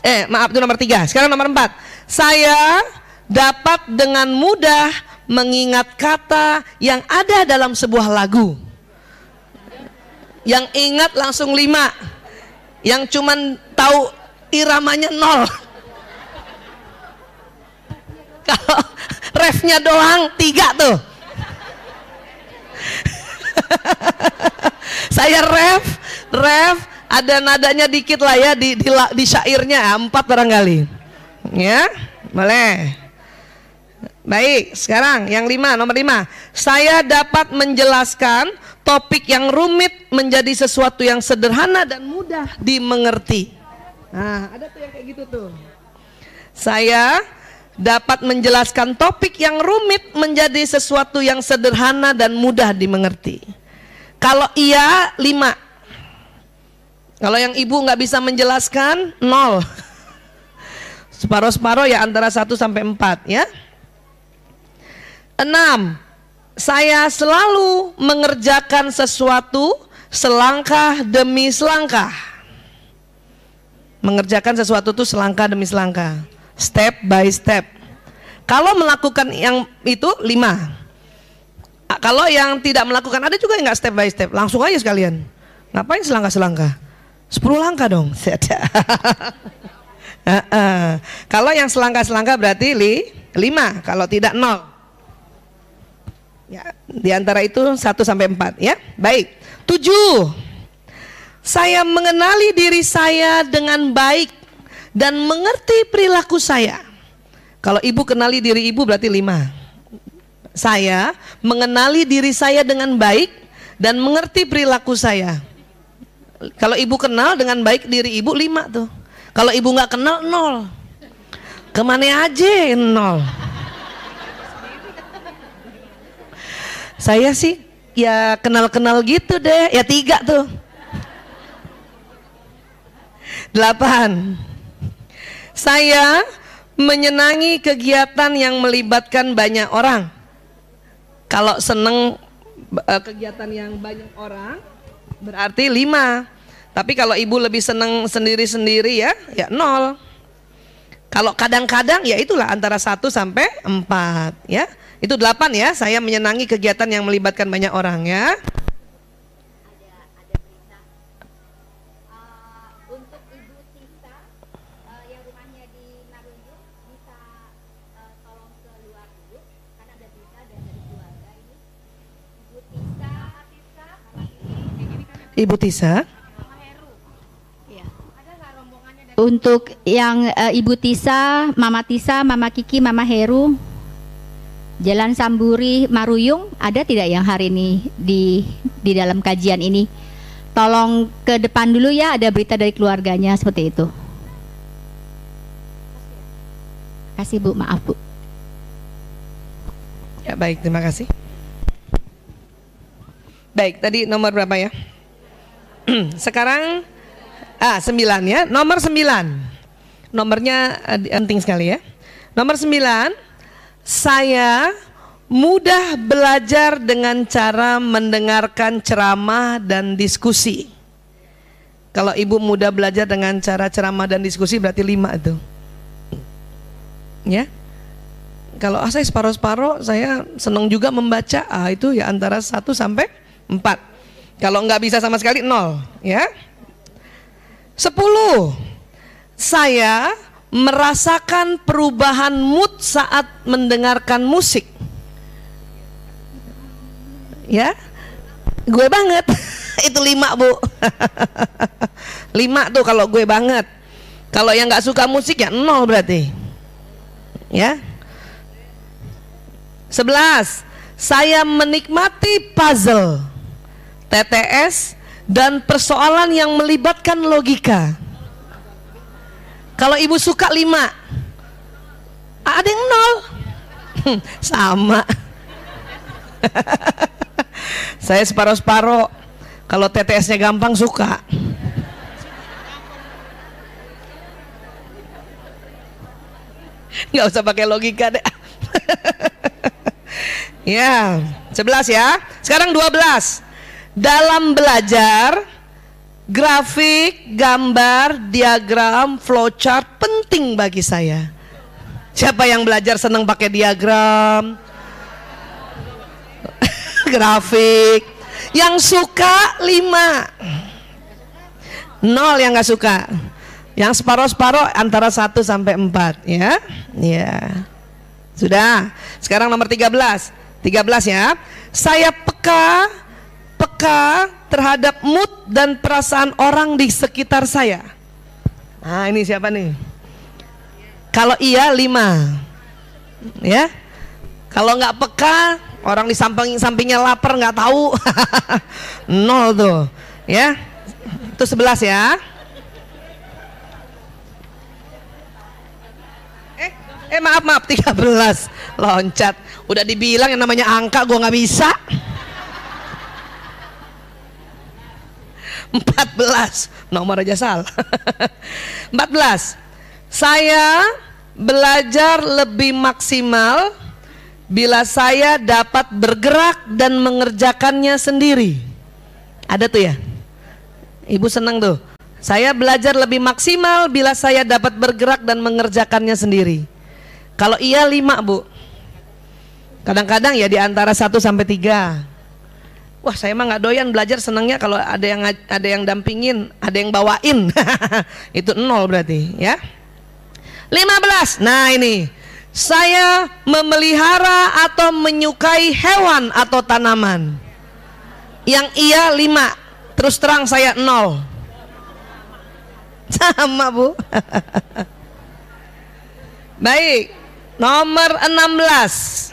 Eh, maaf itu nomor 3. Sekarang nomor 4. Saya dapat dengan mudah mengingat kata yang ada dalam sebuah lagu. Yang ingat langsung lima. Yang cuman tahu iramanya nol. Kalau refnya doang tiga tuh. Saya ref, ref ada nadanya dikit lah ya di di, di syairnya empat barangkali. Ya, boleh. Baik, sekarang yang lima, nomor lima. Saya dapat menjelaskan topik yang rumit menjadi sesuatu yang sederhana dan mudah dimengerti. Nah, ada tuh yang kayak gitu tuh. Saya dapat menjelaskan topik yang rumit menjadi sesuatu yang sederhana dan mudah dimengerti. Kalau iya, lima. Kalau yang ibu nggak bisa menjelaskan, nol. Separuh-separuh ya antara satu sampai empat ya. Enam, saya selalu mengerjakan sesuatu selangkah demi selangkah mengerjakan sesuatu itu selangkah demi selangkah, step by step. Kalau melakukan yang itu lima, Kalau yang tidak melakukan ada juga yang nggak step by step, langsung aja sekalian. Ngapain selangkah-selangkah? 10 langkah dong. Kalau yang selangkah-selangkah berarti li, 5, kalau tidak 0. Ya, di antara itu 1 sampai 4 ya. Baik. 7. Saya mengenali diri saya dengan baik dan mengerti perilaku saya. Kalau ibu kenali diri ibu berarti 5 saya mengenali diri saya dengan baik dan mengerti perilaku saya. Kalau ibu kenal dengan baik diri ibu lima tuh. Kalau ibu nggak kenal nol. Ke mana aja nol. Saya sih ya kenal-kenal gitu deh. Ya tiga tuh. Delapan. Saya menyenangi kegiatan yang melibatkan banyak orang kalau seneng uh, kegiatan yang banyak orang berarti lima. Tapi kalau ibu lebih seneng sendiri-sendiri ya, ya nol. Kalau kadang-kadang ya itulah antara satu sampai empat ya. Itu delapan ya, saya menyenangi kegiatan yang melibatkan banyak orang ya. Ibu Tisa.
Untuk yang uh, Ibu Tisa, Mama Tisa, Mama Kiki, Mama Heru, Jalan Samburi, Maruyung, ada tidak yang hari ini di di dalam kajian ini? Tolong ke depan dulu ya, ada berita dari keluarganya seperti itu. Kasih Bu, maaf Bu.
Ya baik, terima kasih. Baik, tadi nomor berapa ya? Sekarang ah sembilan ya, nomor sembilan. Nomornya uh, penting sekali ya. Nomor sembilan, saya mudah belajar dengan cara mendengarkan ceramah dan diskusi. Kalau ibu mudah belajar dengan cara ceramah dan diskusi berarti lima itu. Ya. Kalau ah, saya separuh-separuh, saya senang juga membaca. Ah, itu ya antara satu sampai empat. Kalau nggak bisa sama sekali nol, ya. Sepuluh, saya merasakan perubahan mood saat mendengarkan musik. Ya, gue banget. Itu lima bu. lima tuh kalau gue banget. Kalau yang nggak suka musik ya nol berarti. Ya. Sebelas, saya menikmati puzzle TTS dan persoalan yang melibatkan logika. Kalau ibu suka lima, ada yang nol, sama. Saya separuh-separuh. Kalau TTS-nya gampang suka. Nggak usah pakai logika deh. ya, 11 ya. Sekarang 12 dalam belajar grafik, gambar, diagram, flowchart penting bagi saya. Siapa yang belajar senang pakai diagram? grafik. Yang suka lima. Nol yang nggak suka. Yang separuh-separuh antara satu sampai empat ya. Ya. Sudah. Sekarang nomor 13. 13 ya. Saya peka peka terhadap mood dan perasaan orang di sekitar saya. Nah ini siapa nih? Kalau iya lima, ya. Kalau nggak peka, orang di samping sampingnya lapar nggak tahu, nol tuh, ya. Itu sebelas ya. Eh, eh maaf maaf 13 loncat. Udah dibilang yang namanya angka gue nggak bisa. 14 nomor aja salah 14 saya belajar lebih maksimal bila saya dapat bergerak dan mengerjakannya sendiri. Ada tuh ya? Ibu senang tuh. Saya belajar lebih maksimal bila saya dapat bergerak dan mengerjakannya sendiri. Kalau iya lima bu. Kadang-kadang ya di antara 1 sampai 3. Wah, saya mah nggak doyan belajar senangnya kalau ada yang ada yang dampingin, ada yang bawain. Itu nol berarti, ya. 15. Nah, ini. Saya memelihara atau menyukai hewan atau tanaman. Yang iya 5. Terus terang saya nol. Sama, Bu. Baik. Nomor 16.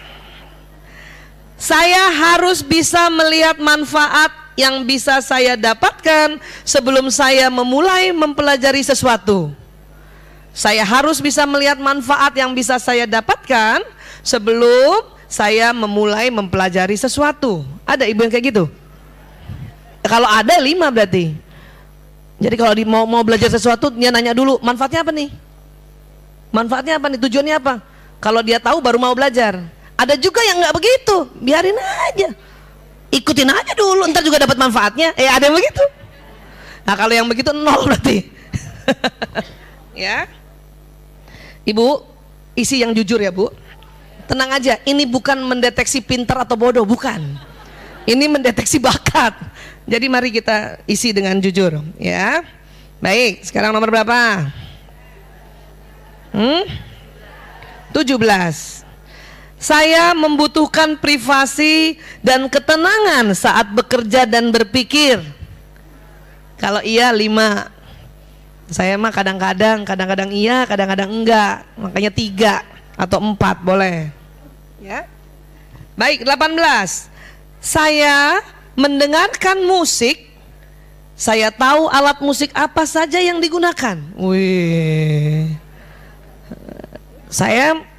Saya harus bisa melihat manfaat yang bisa saya dapatkan sebelum saya memulai mempelajari sesuatu. Saya harus bisa melihat manfaat yang bisa saya dapatkan sebelum saya memulai mempelajari sesuatu. Ada ibu yang kayak gitu? Kalau ada lima berarti. Jadi kalau di, mau mau belajar sesuatu dia nanya dulu manfaatnya apa nih? Manfaatnya apa nih? Tujuannya apa? Kalau dia tahu baru mau belajar. Ada juga yang nggak begitu, biarin aja. Ikutin aja dulu, ntar juga dapat manfaatnya. Eh ada yang begitu. Nah kalau yang begitu nol berarti. ya. Ibu, isi yang jujur ya bu. Tenang aja, ini bukan mendeteksi pintar atau bodoh, bukan. Ini mendeteksi bakat. Jadi mari kita isi dengan jujur, ya. Baik, sekarang nomor berapa? Hmm? 17. Saya membutuhkan privasi dan ketenangan saat bekerja dan berpikir. Kalau iya lima, saya mah kadang-kadang, kadang-kadang iya, kadang-kadang enggak. Makanya tiga atau empat boleh. Ya. Baik, 18. Saya mendengarkan musik. Saya tahu alat musik apa saja yang digunakan. Wih. Saya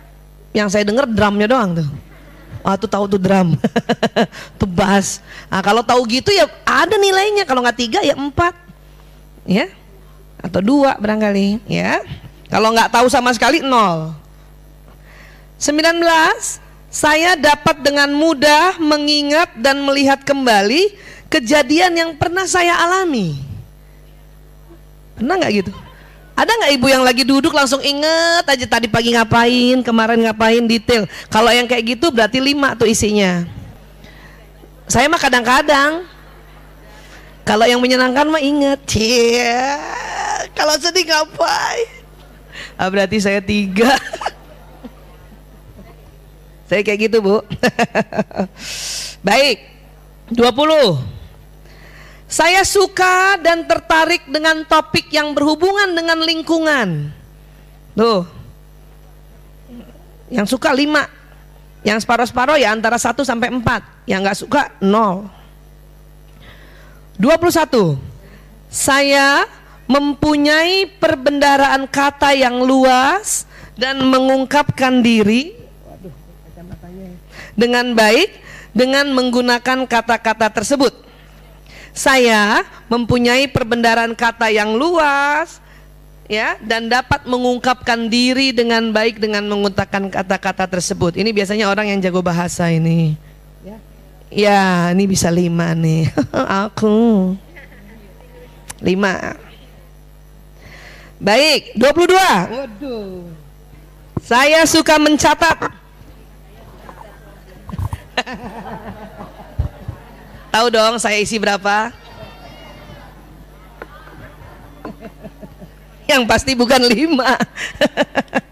yang saya dengar drumnya doang tuh. Ah tuh tahu tuh drum, tuh bass. Nah, kalau tahu gitu ya ada nilainya. Kalau nggak tiga ya empat, ya atau dua barangkali, ya. Kalau nggak tahu sama sekali nol. 19 saya dapat dengan mudah mengingat dan melihat kembali kejadian yang pernah saya alami. Pernah nggak gitu? Ada nggak ibu yang lagi duduk langsung inget aja tadi pagi ngapain, kemarin ngapain detail. Kalau yang kayak gitu berarti lima tuh isinya. Saya mah kadang-kadang. Kalau yang menyenangkan mah inget. Cia. Kalau sedih ngapain? Ah, berarti saya tiga. saya kayak gitu bu. Baik. 20 saya suka dan tertarik dengan topik yang berhubungan dengan lingkungan. Tuh. Yang suka lima. Yang separuh-separuh ya antara satu sampai empat. Yang nggak suka nol. 21. Saya mempunyai perbendaraan kata yang luas dan mengungkapkan diri dengan baik dengan menggunakan kata-kata tersebut saya mempunyai perbendaharaan kata yang luas ya dan dapat mengungkapkan diri dengan baik dengan mengutakan kata-kata tersebut. Ini biasanya orang yang jago bahasa ini. Ya, ya ini bisa lima nih. Aku lima. Baik, 22. Waduh. Saya suka mencatat. Tahu dong saya isi berapa? Yang pasti bukan lima.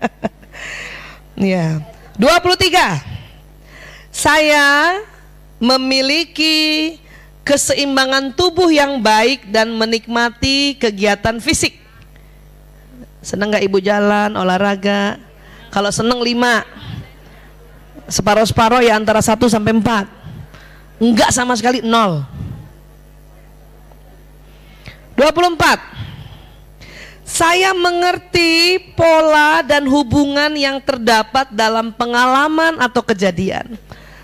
ya. 23. Saya memiliki keseimbangan tubuh yang baik dan menikmati kegiatan fisik. Senang nggak ibu jalan, olahraga? Kalau senang lima, separuh-separuh ya antara satu sampai empat. Enggak sama sekali nol. 24. Saya mengerti pola dan hubungan yang terdapat dalam pengalaman atau kejadian.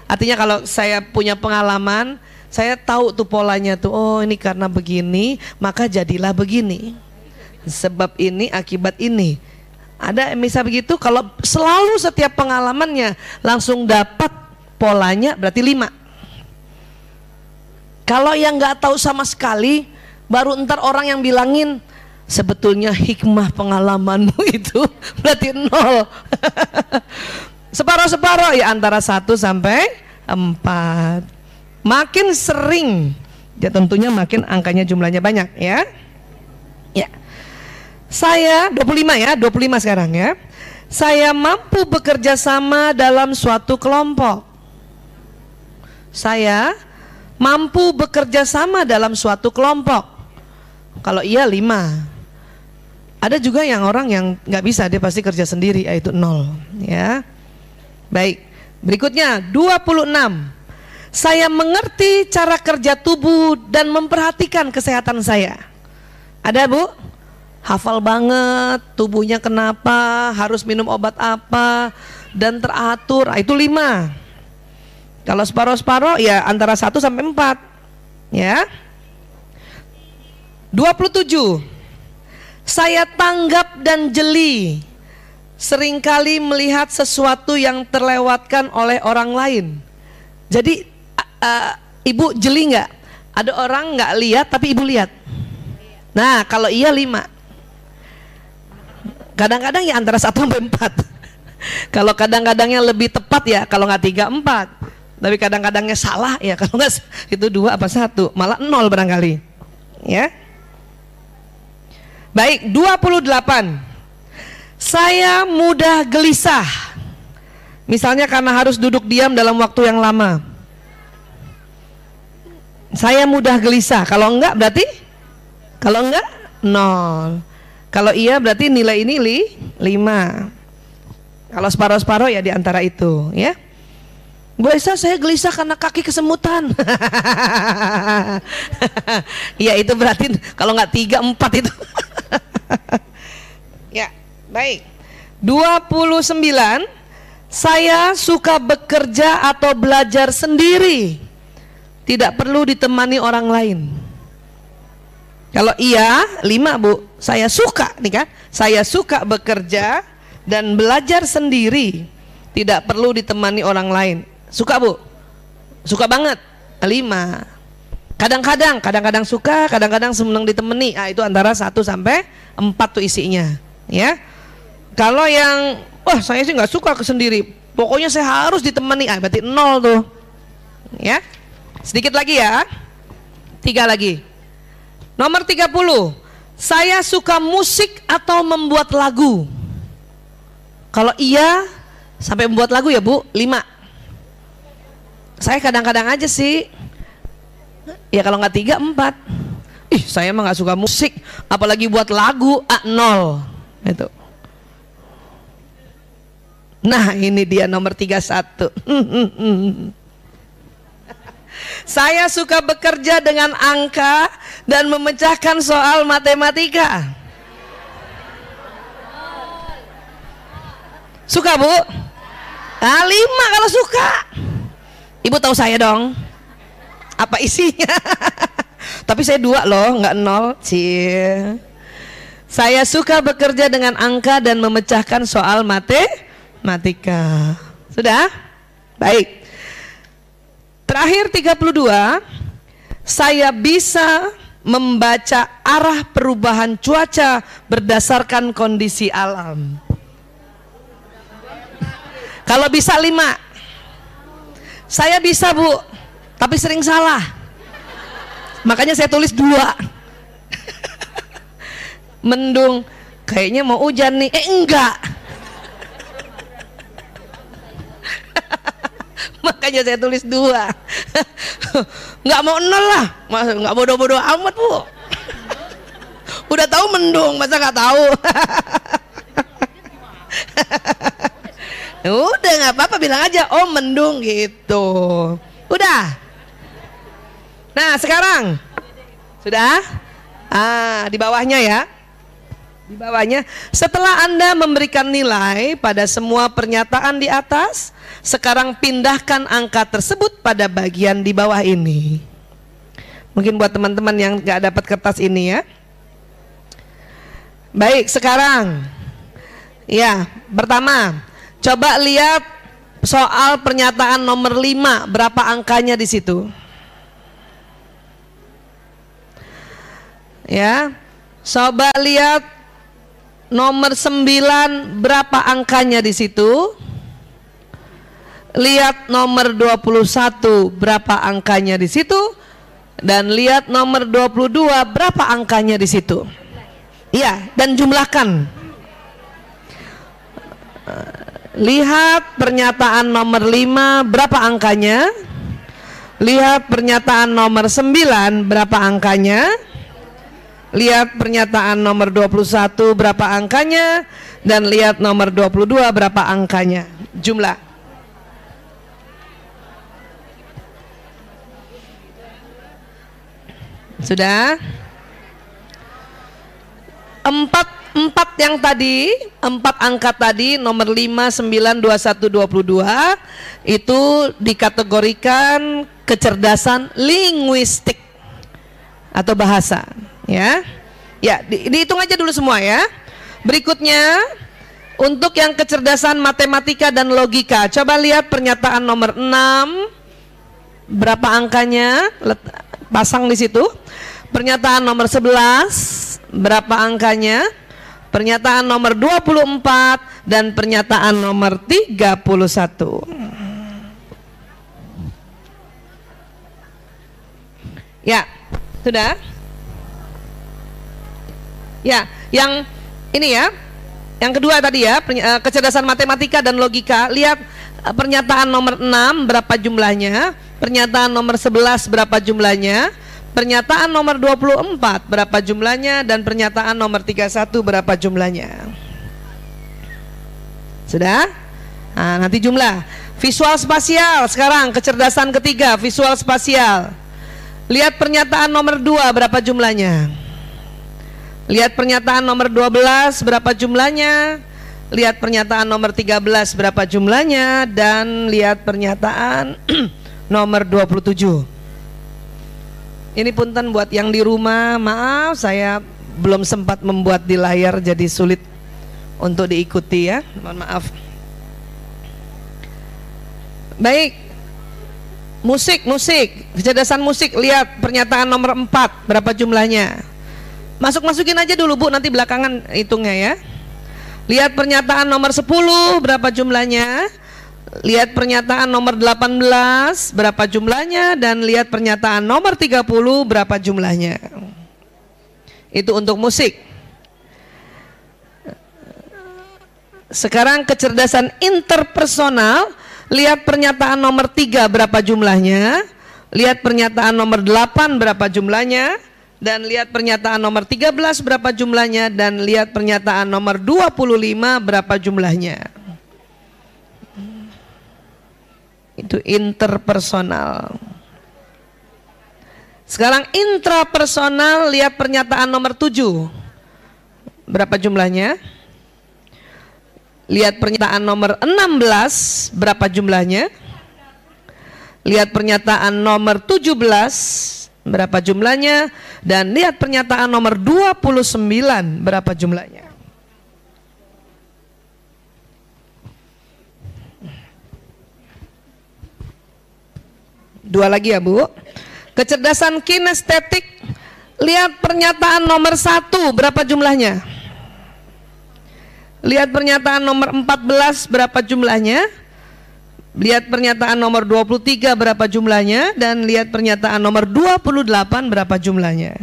Artinya kalau saya punya pengalaman, saya tahu tuh polanya tuh. Oh, ini karena begini, maka jadilah begini. Sebab ini akibat ini. Ada misal begitu kalau selalu setiap pengalamannya langsung dapat polanya berarti lima. Kalau yang nggak tahu sama sekali, baru ntar orang yang bilangin sebetulnya hikmah pengalamanmu itu berarti nol. Separuh-separuh ya antara 1 sampai 4. Makin sering ya tentunya makin angkanya jumlahnya banyak ya. Ya. Saya 25 ya, 25 sekarang ya. Saya mampu bekerja sama dalam suatu kelompok. Saya mampu bekerja sama dalam suatu kelompok. Kalau iya lima. Ada juga yang orang yang nggak bisa dia pasti kerja sendiri yaitu nol ya. Baik. Berikutnya 26. Saya mengerti cara kerja tubuh dan memperhatikan kesehatan saya. Ada Bu? Hafal banget tubuhnya kenapa, harus minum obat apa dan teratur. Ah, itu lima. Kalau separuh-separuh ya antara 1 sampai 4. Ya. 27. Saya tanggap dan jeli. Seringkali melihat sesuatu yang terlewatkan oleh orang lain. Jadi uh, ibu jeli nggak? Ada orang nggak lihat tapi ibu lihat. Nah kalau iya lima. Kadang-kadang ya antara satu sampai empat. kalau kadang-kadangnya lebih tepat ya kalau nggak tiga empat. Tapi kadang-kadangnya salah ya. Kalau nggak itu dua apa satu malah nol barangkali. Ya. Baik 28 Saya mudah gelisah. Misalnya karena harus duduk diam dalam waktu yang lama. Saya mudah gelisah. Kalau enggak berarti? Kalau enggak? Nol. Kalau iya berarti nilai ini li, 5 Kalau separuh-separuh ya di antara itu ya Bu Esa saya gelisah karena kaki kesemutan. Iya itu berarti kalau nggak tiga empat itu. ya baik. 29 saya suka bekerja atau belajar sendiri. Tidak perlu ditemani orang lain. Kalau iya, lima bu, saya suka nih kan, saya suka bekerja dan belajar sendiri, tidak perlu ditemani orang lain. Suka bu? Suka banget. Lima. Kadang-kadang, kadang-kadang suka, kadang-kadang senang ditemani. Ah itu antara satu sampai empat tuh isinya. Ya. Kalau yang, wah saya sih nggak suka sendiri. Pokoknya saya harus ditemani. Ah berarti nol tuh. Ya. Sedikit lagi ya. Tiga lagi. Nomor 30. Saya suka musik atau membuat lagu. Kalau iya, sampai membuat lagu ya Bu, lima saya kadang-kadang aja sih. Ya kalau nggak tiga empat. Ih saya emang nggak suka musik apalagi buat lagu a nol. Itu nah ini dia nomor tiga satu. Saya suka bekerja dengan angka dan memecahkan soal matematika. Suka bu? Ah lima kalau suka Ibu tahu saya dong. Apa isinya? Tapi saya dua loh, nggak nol. Cie. Saya suka bekerja dengan angka dan memecahkan soal matematika. Sudah? Baik. Terakhir 32, saya bisa membaca arah perubahan cuaca berdasarkan kondisi alam. Kalau bisa lima, saya bisa bu, tapi sering salah. Makanya saya tulis dua. Mendung, kayaknya mau hujan nih. Eh enggak. Makanya saya tulis dua. Enggak mau nol lah. Enggak bodoh-bodoh amat bu. Udah tahu mendung, masa nggak tahu? Udah nggak apa-apa bilang aja oh mendung gitu. Udah. Nah sekarang sudah ah di bawahnya ya. Di bawahnya setelah Anda memberikan nilai pada semua pernyataan di atas, sekarang pindahkan angka tersebut pada bagian di bawah ini. Mungkin buat teman-teman yang nggak dapat kertas ini ya. Baik, sekarang ya, pertama Coba lihat soal pernyataan nomor 5, berapa angkanya di situ? Ya. Coba lihat nomor 9 berapa angkanya di situ? lihat nomor 21 berapa angkanya di situ dan lihat nomor 22 berapa angkanya di situ. Iya, dan jumlahkan. Lihat pernyataan nomor 5 berapa angkanya? Lihat pernyataan nomor 9 berapa angkanya? Lihat pernyataan nomor 21 berapa angkanya dan lihat nomor 22 berapa angkanya. Jumlah. Sudah? Empat, empat yang tadi, empat angka tadi nomor 5, 9, 21, 22 itu dikategorikan kecerdasan linguistik atau bahasa ya. Ya, di, dihitung aja dulu semua ya. Berikutnya untuk yang kecerdasan matematika dan logika, coba lihat pernyataan nomor 6 berapa angkanya? Let, pasang di situ. Pernyataan nomor 11 berapa angkanya? Pernyataan nomor 24 dan pernyataan nomor 31. Ya, sudah? Ya, yang ini ya. Yang kedua tadi ya, eh, kecerdasan matematika dan logika. Lihat eh, pernyataan nomor 6 berapa jumlahnya, pernyataan nomor 11 berapa jumlahnya, Pernyataan nomor 24 berapa jumlahnya dan pernyataan nomor 31 berapa jumlahnya? Sudah? Nah, nanti jumlah. Visual spasial sekarang kecerdasan ketiga visual spasial. Lihat pernyataan nomor 2 berapa jumlahnya? Lihat pernyataan nomor 12 berapa jumlahnya? Lihat pernyataan nomor 13 berapa jumlahnya dan lihat pernyataan nomor 27. Ini punten buat yang di rumah, maaf saya belum sempat membuat di layar jadi sulit untuk diikuti ya. Mohon maaf. Baik. Musik, musik, kecerdasan musik. Lihat pernyataan nomor 4 berapa jumlahnya. Masuk-masukin aja dulu Bu, nanti belakangan hitungnya ya. Lihat pernyataan nomor 10 berapa jumlahnya. Lihat pernyataan nomor 18 berapa jumlahnya dan lihat pernyataan nomor 30 berapa jumlahnya. Itu untuk musik. Sekarang kecerdasan interpersonal, lihat pernyataan nomor 3 berapa jumlahnya, lihat pernyataan nomor 8 berapa jumlahnya, dan lihat pernyataan nomor 13 berapa jumlahnya, dan lihat pernyataan nomor 25 berapa jumlahnya. Itu interpersonal. Sekarang intrapersonal lihat pernyataan nomor 7. Berapa jumlahnya? Lihat pernyataan nomor 16 berapa jumlahnya? Lihat pernyataan nomor 17 berapa jumlahnya dan lihat pernyataan nomor 29 berapa jumlahnya. Dua lagi ya Bu. Kecerdasan kinestetik. Lihat pernyataan nomor satu berapa jumlahnya? Lihat pernyataan nomor 14 berapa jumlahnya? Lihat pernyataan nomor 23 berapa jumlahnya dan lihat pernyataan nomor 28 berapa jumlahnya.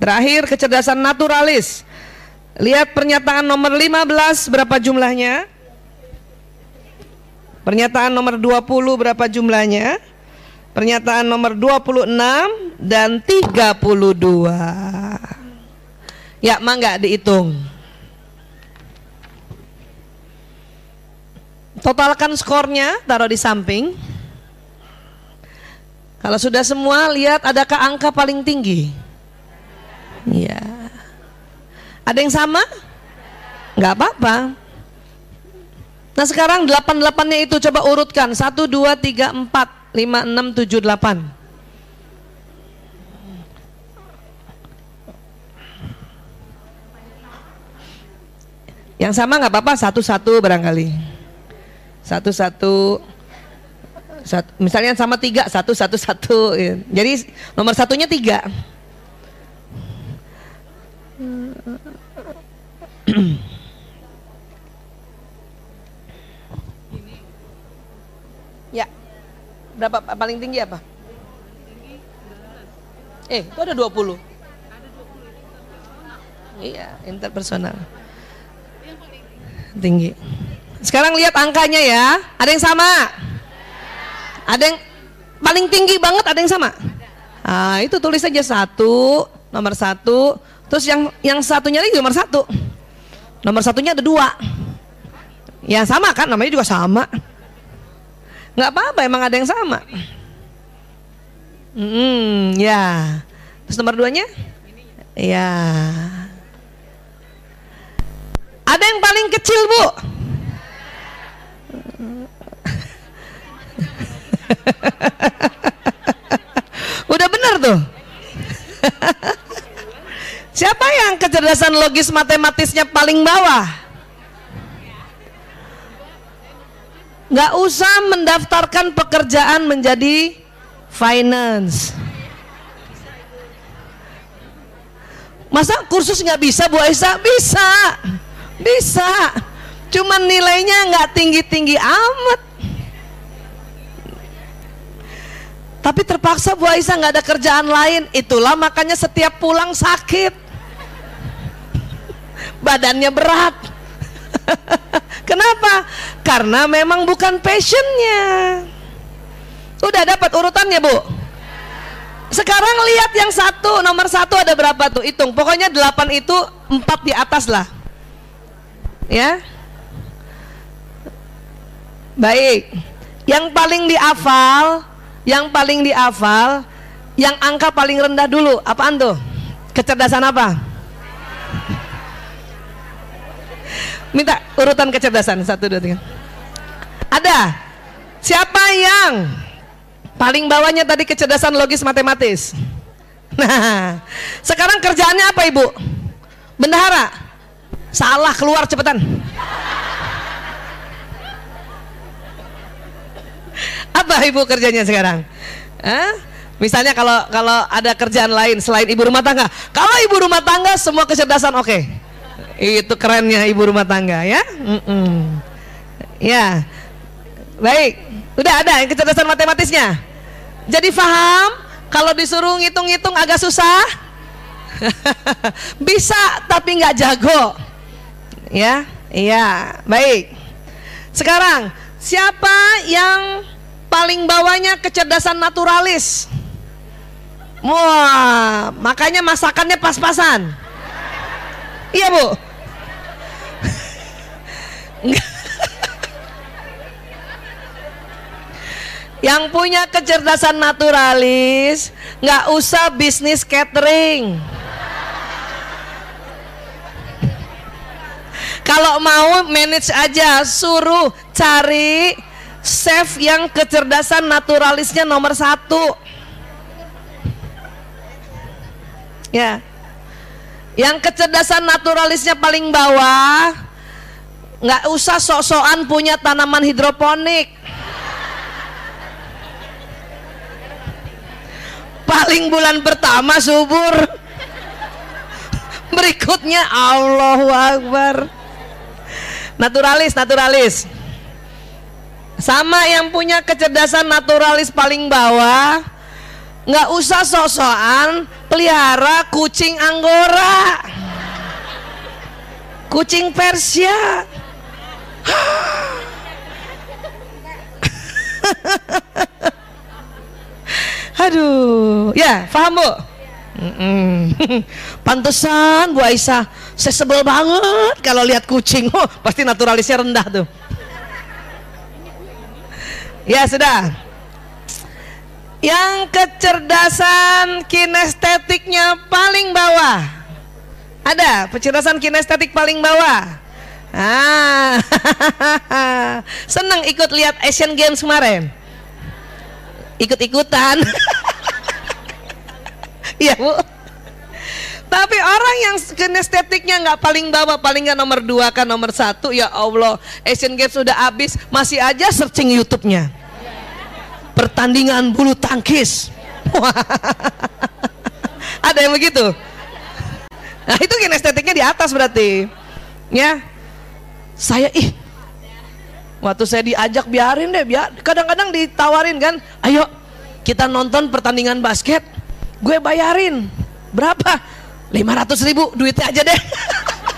Terakhir kecerdasan naturalis. Lihat pernyataan nomor 15 berapa jumlahnya? Pernyataan nomor 20 berapa jumlahnya? Pernyataan nomor 26 dan 32. Ya, mangga dihitung. Totalkan skornya, taruh di samping. Kalau sudah semua, lihat adakah angka paling tinggi? Iya. Ada yang sama? Enggak apa-apa. Nah sekarang 88-nya itu coba urutkan. 1, 2, 3, 4, 5, 6, 7, 8 Yang sama nggak apa-apa satu-satu barangkali. Satu-satu satu, Misalnya sama tiga Satu, satu, satu. Jadi nomor satunya tiga Berapa paling tinggi apa? Eh, itu ada 20. Iya, interpersonal. Tinggi. Sekarang lihat angkanya ya. Ada yang sama? Ada yang paling tinggi banget ada yang sama? Nah, itu tulis saja satu, nomor satu. Terus yang yang satunya lagi nomor satu. Nomor satunya ada dua. Ya sama kan, namanya juga sama. Nggak apa-apa, emang ada yang sama. Hmm, ya. Terus nomor duanya? Ya. Ada yang paling kecil, Bu? Udah benar tuh. Siapa yang kecerdasan logis matematisnya paling bawah? Gak usah mendaftarkan pekerjaan menjadi finance. Masa kursus nggak bisa Bu Aisyah? Bisa, bisa. Cuman nilainya nggak tinggi-tinggi amat. Tapi terpaksa Bu Aisyah nggak ada kerjaan lain. Itulah makanya setiap pulang sakit. Badannya berat. Kenapa? Karena memang bukan passionnya. Udah dapat urutannya Bu? Sekarang lihat yang satu, nomor satu ada berapa tuh? Hitung. Pokoknya delapan itu empat di atas lah. Ya. Baik. Yang paling dihafal, yang paling dihafal, yang angka paling rendah dulu. Apaan tuh? Kecerdasan apa? Minta urutan kecerdasan satu dua tiga. Ada. Siapa yang paling bawahnya tadi kecerdasan logis matematis? Nah, sekarang kerjaannya apa ibu? Bendahara. Salah keluar cepetan. Apa ibu kerjanya sekarang? Hah? Misalnya kalau kalau ada kerjaan lain selain ibu rumah tangga, kalau ibu rumah tangga semua kecerdasan oke. Okay. Itu kerennya ibu rumah tangga ya. Mm -mm. Ya, baik. Udah ada yang kecerdasan matematisnya. Jadi paham kalau disuruh ngitung-ngitung agak susah. Bisa tapi nggak jago. Ya, iya, baik. Sekarang siapa yang paling bawahnya kecerdasan naturalis? Wah, makanya masakannya pas-pasan. Iya, Bu. Yang punya kecerdasan naturalis nggak usah bisnis catering. Kalau mau manage aja, suruh cari chef yang kecerdasan naturalisnya nomor satu. Ya, yang kecerdasan naturalisnya paling bawah, nggak usah sok-sokan punya tanaman hidroponik. Paling bulan pertama subur. Berikutnya Allahu Akbar. Naturalis, naturalis. Sama yang punya kecerdasan naturalis paling bawah, nggak usah sok-sokan pelihara kucing anggora, kucing Persia. Aduh, ya paham bu? Pantesan Bu Aisyah, saya sebel banget kalau lihat kucing. Oh, pasti naturalisnya rendah tuh. Ya sudah. Yang kecerdasan kinestetiknya paling bawah. Ada kecerdasan kinestetik paling bawah. Ah, seneng ikut lihat Asian Games kemarin. Ikut-ikutan. Iya bu. Tapi orang yang kinestetiknya nggak paling bawah, paling nggak nomor dua kan nomor satu, ya Allah, Asian Games sudah habis, masih aja searching YouTube-nya. Pertandingan bulu tangkis. Ada yang begitu? Nah itu kinestetiknya di atas berarti, ya. Saya ih Waktu saya diajak biarin deh, biar kadang-kadang ditawarin kan, ayo kita nonton pertandingan basket, gue bayarin berapa? 500 ribu duitnya aja deh.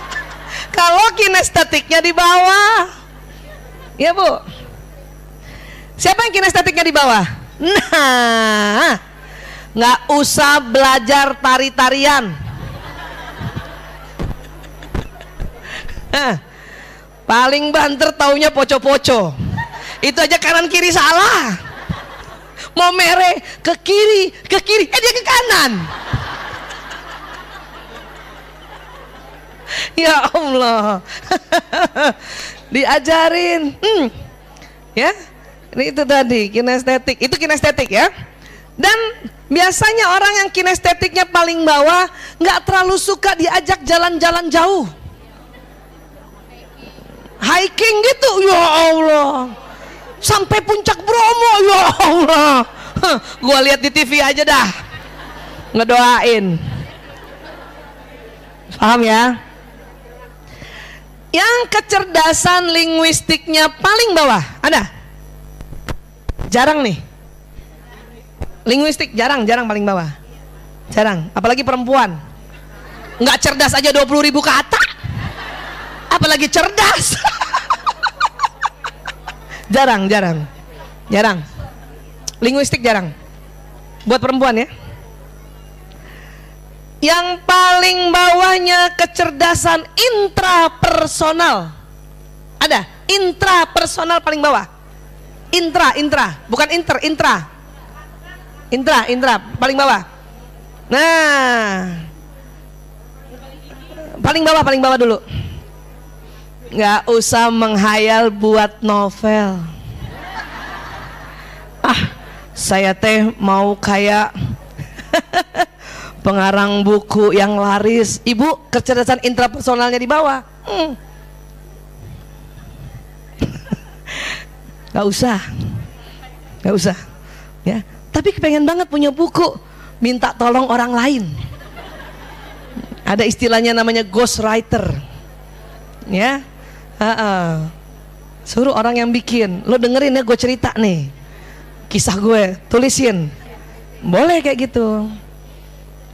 Kalau kinestetiknya di bawah, ya bu. Siapa yang kinestetiknya di bawah? Nah, nggak usah belajar tari-tarian. Nah, Paling banter taunya poco-poco. Itu aja kanan kiri salah. Mau mere ke kiri, ke kiri, eh dia ke kanan. ya Allah. Diajarin. Hmm. Ya. Itu tadi kinestetik. Itu kinestetik ya. Dan biasanya orang yang kinestetiknya paling bawah nggak terlalu suka diajak jalan-jalan jauh. Hiking gitu ya Allah. Sampai puncak Bromo ya Allah. Gua lihat di TV aja dah. Ngedoain. Paham ya? Yang kecerdasan linguistiknya paling bawah ada jarang nih. Linguistik jarang jarang paling bawah. Jarang apalagi perempuan. Nggak cerdas aja 20 ribu kata apalagi cerdas. Jarang jarang jarang. Linguistik jarang. Buat perempuan ya. Yang paling bawahnya kecerdasan intrapersonal. Ada intrapersonal paling bawah intra intra. Bukan inter intra. Intra intra paling bawah. Nah. Paling bawah paling bawah dulu. Nggak usah menghayal buat novel. Ah saya teh mau kayak pengarang buku yang laris. Ibu kecerdasan intrapersonalnya di bawah. Hmm. nggak usah. Nggak usah. Ya. Tapi kepengen banget punya buku. Minta tolong orang lain. Ada istilahnya namanya ghost writer ya. Uh-uh. Suruh orang yang bikin, lo dengerin ya gue cerita nih, kisah gue, tulisin, boleh kayak gitu.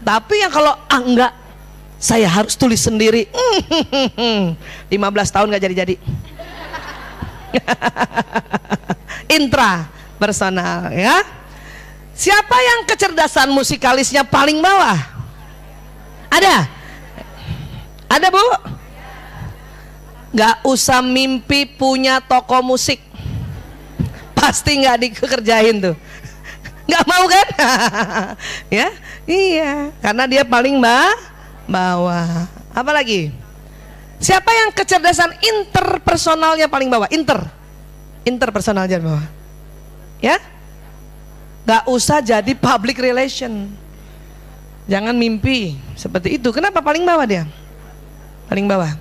Tapi yang kalau ah enggak, saya harus tulis sendiri. 15 tahun gak jadi-jadi. Intra personal ya. Siapa yang kecerdasan musikalisnya paling bawah? Ada? Ada bu? nggak usah mimpi punya toko musik pasti nggak dikerjain tuh nggak mau kan ya iya karena dia paling bah bawah apa lagi siapa yang kecerdasan interpersonalnya paling bawah? Inter. Interpersonalnya bawah. Ya? Nggak usah jadi public relation. Jangan mimpi seperti itu. Kenapa paling bawah dia? Paling bawah.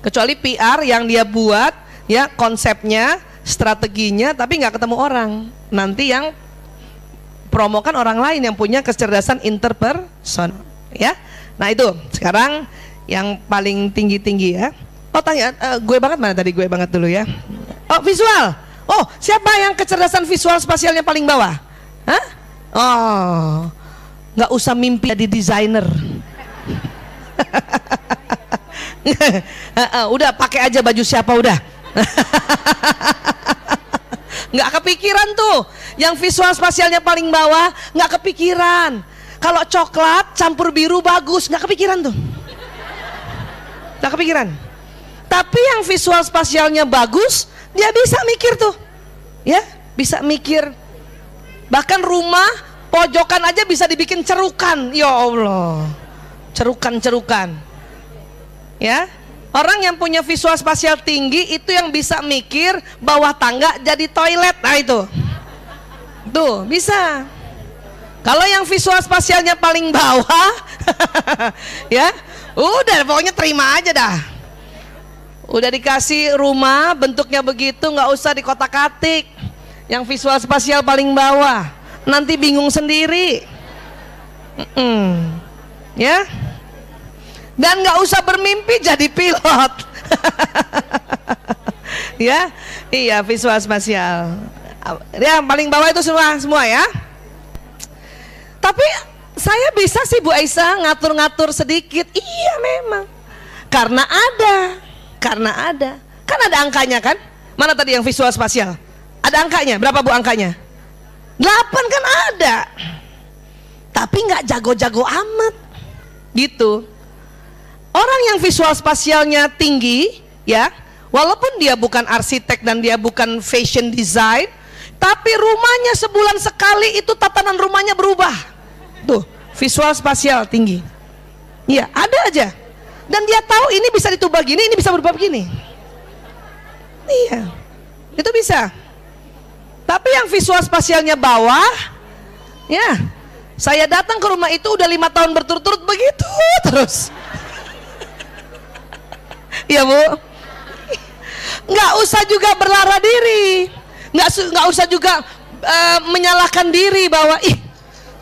Kecuali PR yang dia buat ya konsepnya strateginya tapi nggak ketemu orang. Nanti yang promokan orang lain yang punya kecerdasan interperson ya? Nah itu. Sekarang yang paling tinggi tinggi ya. Oh tanya uh, gue banget mana tadi? Gue banget dulu ya. Oh visual. Oh siapa yang kecerdasan visual spasialnya paling bawah? Hah? oh nggak usah mimpi jadi desainer. Udah pakai aja baju siapa udah. Nggak kepikiran tuh. Yang visual spasialnya paling bawah nggak kepikiran. Kalau coklat campur biru bagus. Nggak kepikiran tuh nggak kepikiran? Tapi yang visual spasialnya bagus dia bisa mikir tuh. Ya bisa mikir. Bahkan rumah pojokan aja bisa dibikin cerukan. Ya Allah cerukan-cerukan. Ya orang yang punya visual spasial tinggi itu yang bisa mikir bawah tangga jadi toilet. Nah itu. Tuh bisa kalau yang visual spasialnya paling bawah ya udah pokoknya terima aja dah udah dikasih rumah bentuknya begitu nggak usah di kotak katik yang visual spasial paling bawah nanti bingung sendiri mm -mm. ya dan nggak usah bermimpi jadi pilot ya, iya visual spasial. Ya paling bawah itu semua semua ya. Tapi saya bisa sih Bu Aisyah ngatur-ngatur sedikit. Iya memang. Karena ada, karena ada. Kan ada angkanya kan? Mana tadi yang visual spasial? Ada angkanya, berapa Bu angkanya? Delapan kan ada. Tapi nggak jago-jago amat. Gitu. Orang yang visual spasialnya tinggi, ya, walaupun dia bukan arsitek dan dia bukan fashion design, tapi rumahnya sebulan sekali itu tatanan rumahnya berubah. Tuh, visual spasial tinggi. Iya, ada aja. Dan dia tahu ini bisa ditubah gini, ini bisa berubah begini. Iya, itu bisa. Tapi yang visual spasialnya bawah, ya, saya datang ke rumah itu udah lima tahun berturut-turut begitu terus. Iya bu, nggak usah juga berlara diri, nggak nggak usah juga uh, menyalahkan diri bahwa ih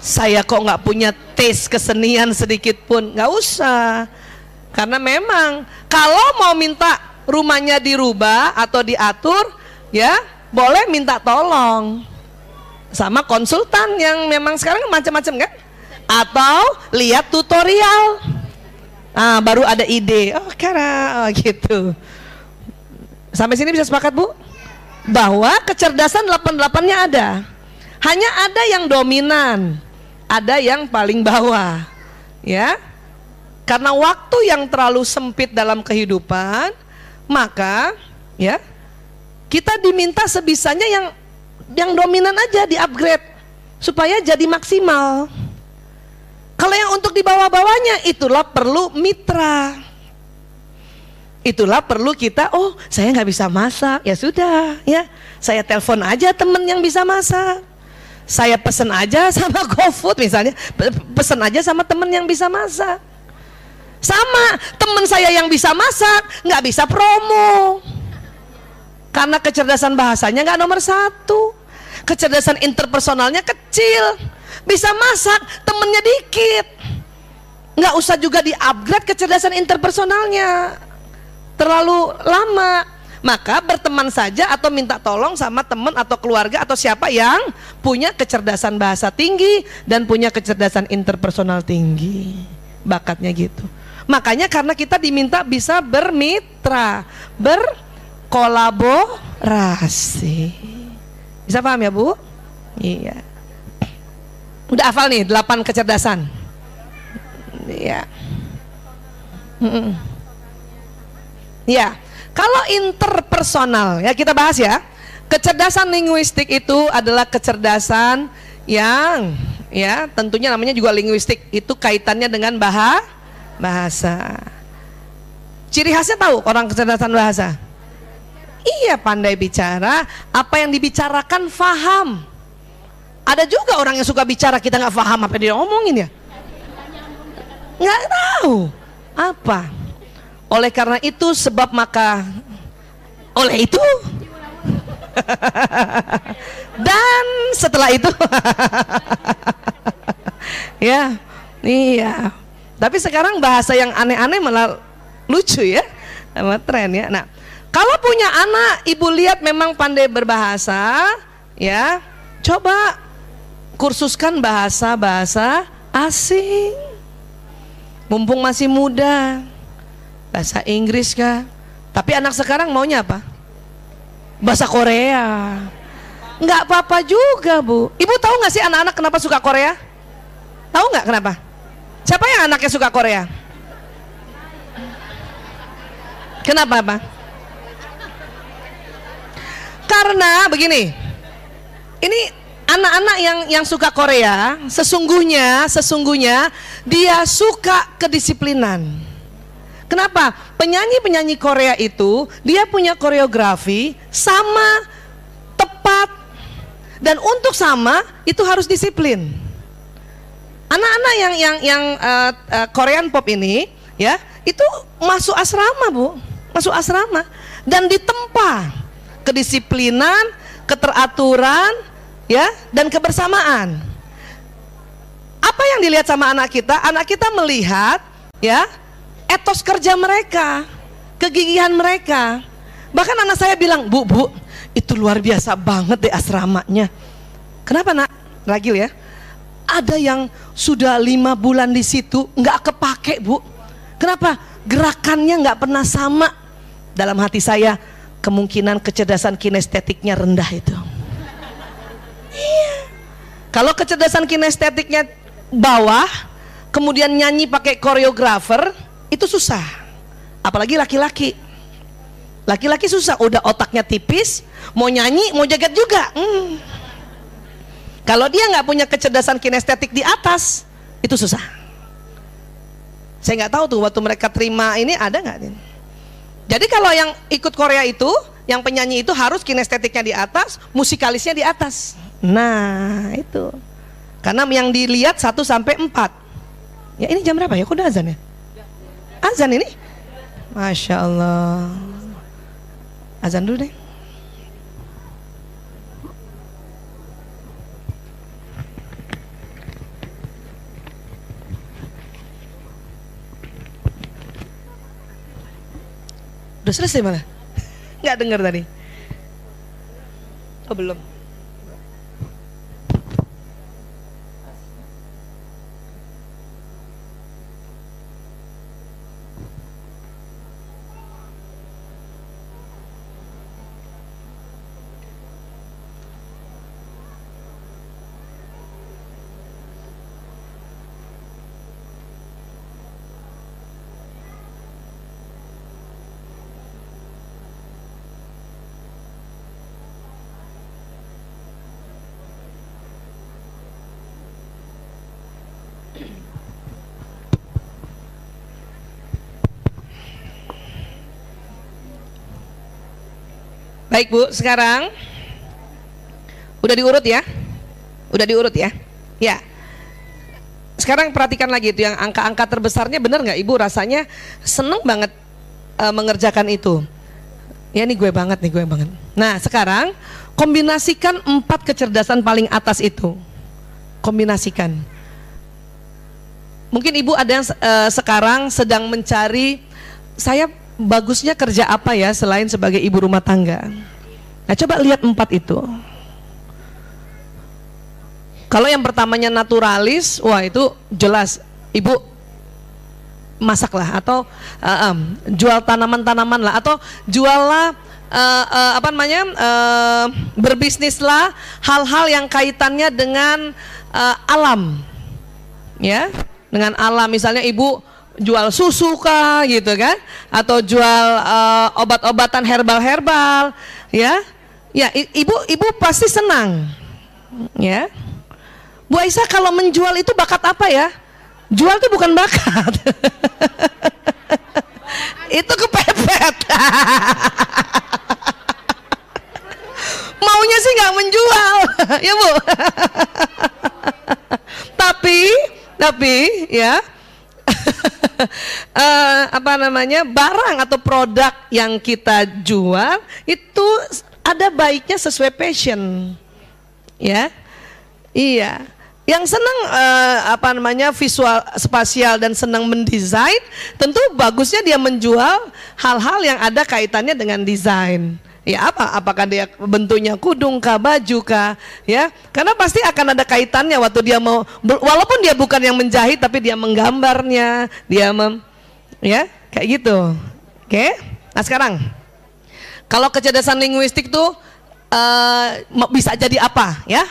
saya kok nggak punya tes kesenian sedikit pun, nggak usah. Karena memang kalau mau minta rumahnya dirubah atau diatur, ya boleh minta tolong sama konsultan yang memang sekarang macam-macam kan? Atau lihat tutorial Ah, baru ada ide. Oh, karena oh, gitu. Sampai sini bisa sepakat, Bu? Bahwa kecerdasan 88-nya ada. Hanya ada yang dominan, ada yang paling bawah. Ya. Karena waktu yang terlalu sempit dalam kehidupan, maka ya kita diminta sebisanya yang yang dominan aja di-upgrade supaya jadi maksimal. Kalau yang untuk di bawah-bawahnya itulah perlu mitra. Itulah perlu kita, oh saya nggak bisa masak, ya sudah, ya saya telepon aja temen yang bisa masak. Saya pesen aja sama GoFood misalnya, pesen aja sama temen yang bisa masak. Sama temen saya yang bisa masak, nggak bisa promo. Karena kecerdasan bahasanya nggak nomor satu. Kecerdasan interpersonalnya kecil bisa masak temennya dikit nggak usah juga di upgrade kecerdasan interpersonalnya terlalu lama maka berteman saja atau minta tolong sama teman atau keluarga atau siapa yang punya kecerdasan bahasa tinggi dan punya kecerdasan interpersonal tinggi. Bakatnya gitu. Makanya karena kita diminta bisa bermitra berkolaborasi. Bisa paham ya bu? Iya. Udah hafal nih delapan kecerdasan. Ya. Ya, kalau interpersonal ya kita bahas ya. Kecerdasan linguistik itu adalah kecerdasan yang ya tentunya namanya juga linguistik itu kaitannya dengan bahasa bahasa. Ciri khasnya tahu orang kecerdasan bahasa? Iya pandai bicara, apa yang dibicarakan faham. Ada juga orang yang suka bicara kita nggak paham apa dia ngomongin ya. Nggak tahu apa. Oleh karena itu sebab maka oleh itu dan setelah itu ya iya tapi sekarang bahasa yang aneh-aneh malah lucu ya sama tren ya nah kalau punya anak ibu lihat memang pandai berbahasa ya coba kursuskan bahasa-bahasa asing. Mumpung masih muda. Bahasa Inggris kah? Tapi anak sekarang maunya apa? Bahasa Korea. Enggak apa-apa juga, Bu. Ibu tahu nggak sih anak-anak kenapa suka Korea? Tahu nggak kenapa? Siapa yang anaknya suka Korea? Kenapa, Pak? Karena begini. Ini anak-anak yang yang suka Korea sesungguhnya sesungguhnya dia suka kedisiplinan. Kenapa? Penyanyi-penyanyi Korea itu dia punya koreografi sama tepat dan untuk sama itu harus disiplin. Anak-anak yang yang yang uh, uh, Korean pop ini ya itu masuk asrama bu, masuk asrama dan ditempa kedisiplinan, keteraturan, ya dan kebersamaan. Apa yang dilihat sama anak kita? Anak kita melihat ya etos kerja mereka, kegigihan mereka. Bahkan anak saya bilang, Bu, Bu, itu luar biasa banget deh asramanya. Kenapa nak? Ragil ya. Ada yang sudah lima bulan di situ nggak kepake bu. Kenapa? Gerakannya nggak pernah sama. Dalam hati saya kemungkinan kecerdasan kinestetiknya rendah itu. Iya. Kalau kecerdasan kinestetiknya bawah, kemudian nyanyi pakai koreografer, itu susah. Apalagi laki-laki. Laki-laki susah, udah otaknya tipis, mau nyanyi, mau jaget juga. Hmm. Kalau dia nggak punya kecerdasan kinestetik di atas, itu susah. Saya nggak tahu tuh waktu mereka terima ini ada nggak? Jadi kalau yang ikut Korea itu, yang penyanyi itu harus kinestetiknya di atas, musikalisnya di atas. Nah itu, karena yang dilihat 1 sampai 4 Ya ini jam berapa ya? Kok udah azan ya? Azan ini? Masya Allah. Azan dulu deh. Udah selesai malah? Nggak dengar tadi? Oh belum. Baik Bu, sekarang udah diurut ya? Udah diurut ya? Ya. Sekarang perhatikan lagi itu yang angka-angka terbesarnya benar nggak Ibu rasanya seneng banget uh, mengerjakan itu. Ya ini gue banget nih gue banget. Nah sekarang kombinasikan empat kecerdasan paling atas itu. Kombinasikan. Mungkin ibu ada yang uh, sekarang sedang mencari saya bagusnya kerja apa ya selain sebagai ibu rumah tangga? Nah coba lihat empat itu. Kalau yang pertamanya naturalis, wah itu jelas ibu masaklah atau uh, um, jual tanaman-tanaman lah atau juallah uh, uh, apa namanya uh, berbisnislah hal-hal yang kaitannya dengan uh, alam, ya dengan alam misalnya ibu jual susu kah gitu kan? Atau jual uh, obat-obatan herbal-herbal ya? Ya ibu ibu pasti senang ya? Bu Aisyah kalau menjual itu bakat apa ya? Jual itu bukan bakat. Itu kepepet. Maunya sih nggak menjual ya Bu? Tapi tapi ya uh, apa namanya barang atau produk yang kita jual itu ada baiknya sesuai passion. Ya. Iya. Yang senang uh, apa namanya visual spasial dan senang mendesain tentu bagusnya dia menjual hal-hal yang ada kaitannya dengan desain Ya apa? Apakah dia bentuknya kudung kah, baju kah? Ya, karena pasti akan ada kaitannya waktu dia mau, walaupun dia bukan yang menjahit, tapi dia menggambarnya, dia mem, ya kayak gitu. Oke? Nah sekarang, kalau kecerdasan linguistik tuh uh, bisa jadi apa? Ya,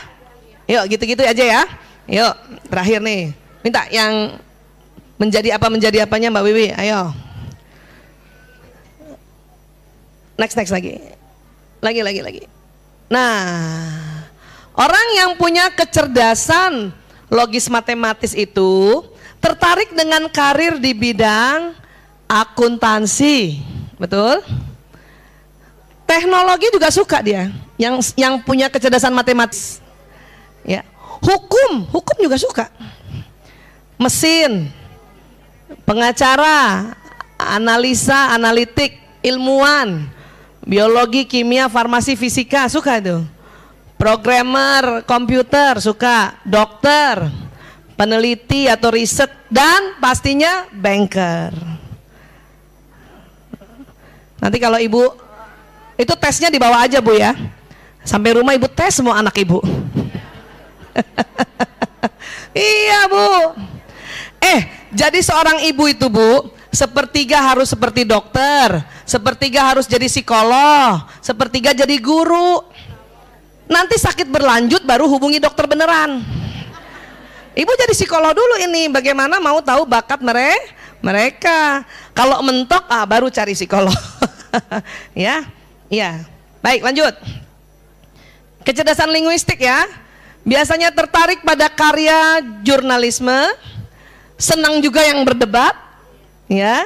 yuk gitu-gitu aja ya. Yuk, terakhir nih, minta yang menjadi apa menjadi apanya Mbak Wiwi, ayo. Next next lagi lagi lagi lagi. Nah, orang yang punya kecerdasan logis matematis itu tertarik dengan karir di bidang akuntansi, betul? Teknologi juga suka dia, yang yang punya kecerdasan matematis. Ya, hukum, hukum juga suka. Mesin, pengacara, analisa, analitik, ilmuwan, biologi, kimia, farmasi, fisika suka itu. Programmer, komputer suka, dokter, peneliti atau riset dan pastinya banker. Nanti kalau ibu Itu tesnya dibawa aja Bu ya. Sampai rumah Ibu tes semua anak Ibu. iya Bu. Eh, jadi seorang ibu itu Bu, sepertiga harus seperti dokter, sepertiga harus jadi psikolog, sepertiga jadi guru. Nanti sakit berlanjut baru hubungi dokter beneran. Ibu jadi psikolog dulu ini, bagaimana mau tahu bakat mereka? Mereka. Kalau mentok, ah baru cari psikolog. ya, ya. Baik, lanjut. Kecerdasan linguistik ya. Biasanya tertarik pada karya jurnalisme, senang juga yang berdebat, ya.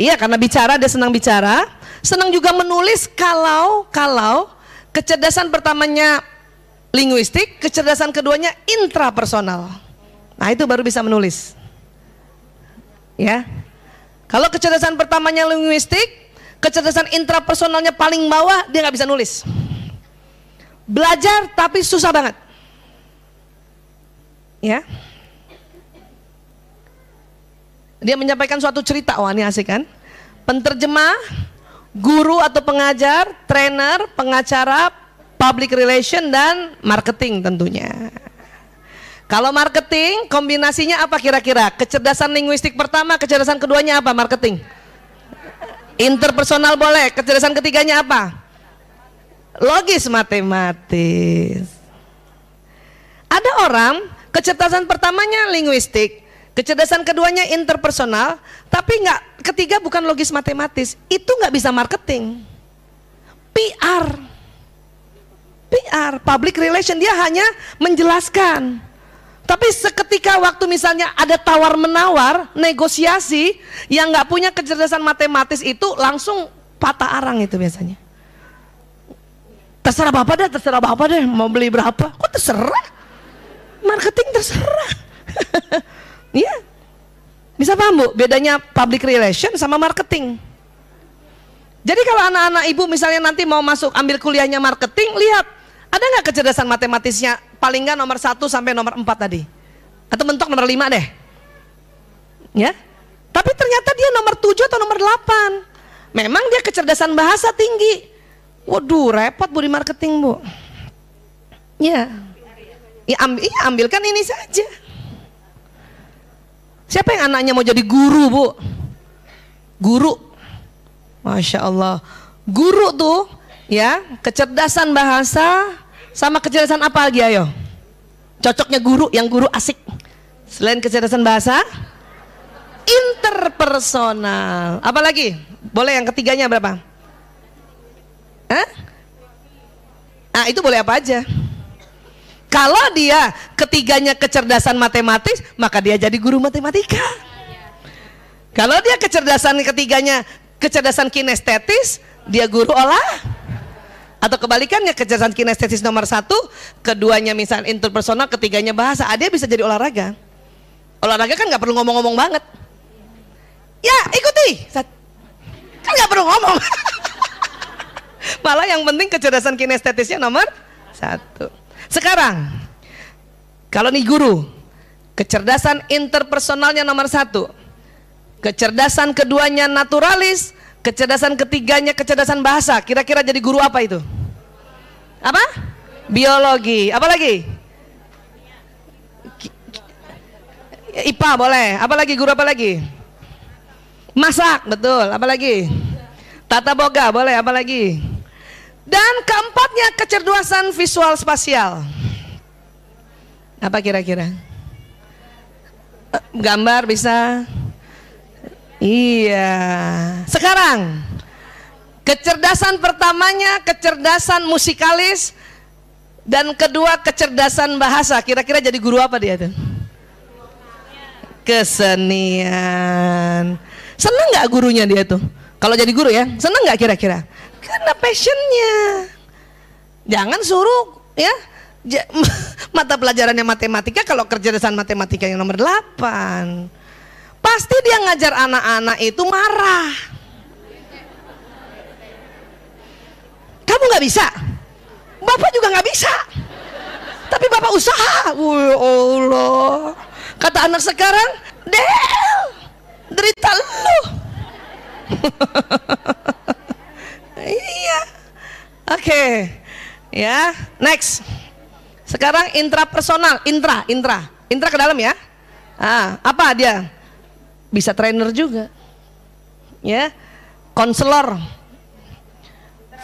Iya, karena bicara dia senang bicara, senang juga menulis kalau kalau kecerdasan pertamanya linguistik, kecerdasan keduanya intrapersonal. Nah, itu baru bisa menulis. Ya. Kalau kecerdasan pertamanya linguistik, kecerdasan intrapersonalnya paling bawah, dia nggak bisa nulis. Belajar tapi susah banget. Ya. Dia menyampaikan suatu cerita, wah ini asik kan? Penterjemah, guru atau pengajar, trainer, pengacara, public relation dan marketing tentunya. Kalau marketing kombinasinya apa kira-kira? Kecerdasan linguistik pertama, kecerdasan keduanya apa? Marketing. Interpersonal boleh, kecerdasan ketiganya apa? Logis matematis. Ada orang Kecerdasan pertamanya linguistik, kecerdasan keduanya interpersonal, tapi nggak ketiga bukan logis matematis, itu nggak bisa marketing. PR, PR, public relation dia hanya menjelaskan. Tapi seketika waktu misalnya ada tawar menawar, negosiasi yang nggak punya kecerdasan matematis itu langsung patah arang itu biasanya. Terserah bapak deh, terserah bapak deh mau beli berapa. Kok terserah? marketing terserah. Iya. Bisa paham Bu, bedanya public relation sama marketing. Jadi kalau anak-anak ibu misalnya nanti mau masuk ambil kuliahnya marketing, lihat ada nggak kecerdasan matematisnya paling nggak nomor 1 sampai nomor 4 tadi? Atau mentok nomor 5 deh. Ya. Tapi ternyata dia nomor 7 atau nomor 8. Memang dia kecerdasan bahasa tinggi. Waduh, repot Bu di marketing, Bu. Ya. Ya, ambil, ya ambilkan ini saja. Siapa yang anaknya mau jadi guru bu? Guru, masya Allah. Guru tuh, ya kecerdasan bahasa sama kecerdasan apa lagi ayo? Cocoknya guru, yang guru asik. Selain kecerdasan bahasa, interpersonal. Apa lagi? Boleh yang ketiganya berapa? Hah? Ah itu boleh apa aja? Kalau dia ketiganya kecerdasan matematis, maka dia jadi guru matematika. Kalau dia kecerdasan ketiganya kecerdasan kinestetis, dia guru olah. Atau kebalikannya kecerdasan kinestetis nomor satu, keduanya misal interpersonal, ketiganya bahasa, ah, dia bisa jadi olahraga. Olahraga kan nggak perlu ngomong-ngomong banget. Ya ikuti, kan nggak perlu ngomong. Malah yang penting kecerdasan kinestetisnya nomor satu. Sekarang, kalau nih guru, kecerdasan interpersonalnya nomor satu, kecerdasan keduanya naturalis, kecerdasan ketiganya kecerdasan bahasa. Kira-kira jadi guru apa itu? Apa? Biologi. Apa lagi? IPA boleh. Apa lagi guru apa lagi? Masak, betul. Apa lagi? Tata boga boleh. Apa lagi? Dan keempatnya kecerdasan visual spasial. Apa kira-kira? Eh, gambar bisa? Iya. Sekarang kecerdasan pertamanya kecerdasan musikalis dan kedua kecerdasan bahasa. Kira-kira jadi guru apa dia tuh? Kesenian. Seneng nggak gurunya dia tuh? Kalau jadi guru ya, seneng nggak kira-kira? Karena passionnya. Jangan suruh ya mata pelajarannya matematika kalau kecerdasan matematika yang nomor 8. Pasti dia ngajar anak-anak itu marah. Kamu nggak bisa, bapak juga nggak bisa. Tapi bapak usaha. Wih Allah. Kata anak sekarang, Del, derita lu. Iya. Oke. Ya, next. Sekarang intrapersonal, intra, intra. Intra ke dalam ya. Ah, apa dia? Bisa trainer juga. Ya. Konselor.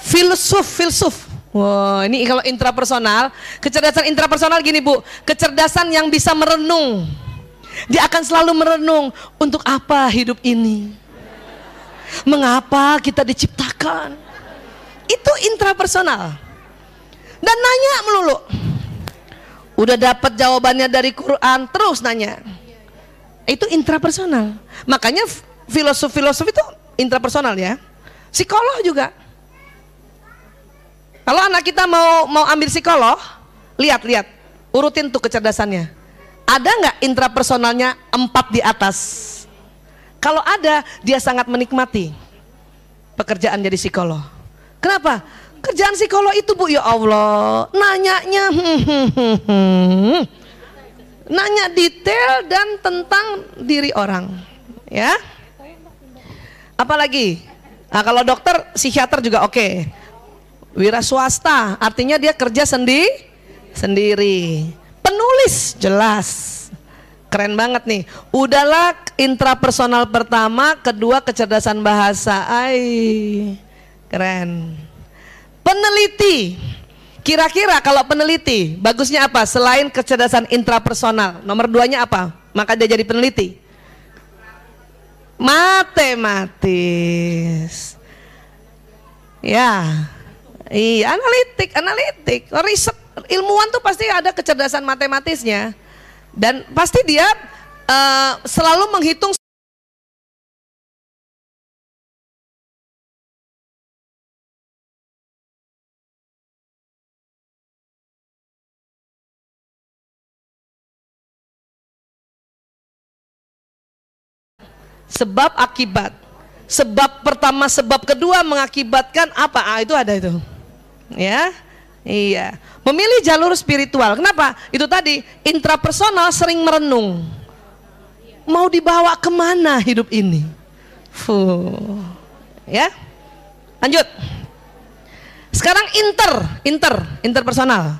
Filsuf, filsuf. Wow, ini kalau intrapersonal, kecerdasan intrapersonal gini Bu, kecerdasan yang bisa merenung. Dia akan selalu merenung untuk apa hidup ini? Mengapa kita diciptakan? Itu intrapersonal. Dan nanya melulu. Udah dapat jawabannya dari Quran, terus nanya. Itu intrapersonal. Makanya filosof-filosof itu intrapersonal ya. Psikolog juga. Kalau anak kita mau mau ambil psikolog, lihat lihat, urutin tuh kecerdasannya. Ada nggak intrapersonalnya empat di atas? Kalau ada, dia sangat menikmati pekerjaan jadi psikolog. Kenapa? Kerjaan psikolog itu bu, ya Allah, nanyanya, nanya detail dan tentang diri orang, ya. Apalagi, nah, kalau dokter, psikiater juga oke. Okay wira swasta artinya dia kerja sendi sendiri penulis jelas keren banget nih udahlah intrapersonal pertama kedua kecerdasan bahasa ai keren. Peneliti. Kira-kira kalau peneliti bagusnya apa selain kecerdasan intrapersonal? Nomor duanya apa? Maka dia jadi peneliti. Matematis. Ya. Iya, analitik, analitik, riset, ilmuwan tuh pasti ada kecerdasan matematisnya, dan pasti dia uh, selalu menghitung sebab akibat. Sebab pertama, sebab kedua mengakibatkan apa? Ah, itu ada itu. Ya? Iya. Memilih jalur spiritual. Kenapa? Itu tadi intrapersonal sering merenung. Mau dibawa ke mana hidup ini? Fuh. ya? Lanjut. Sekarang inter. Inter. Interpersonal.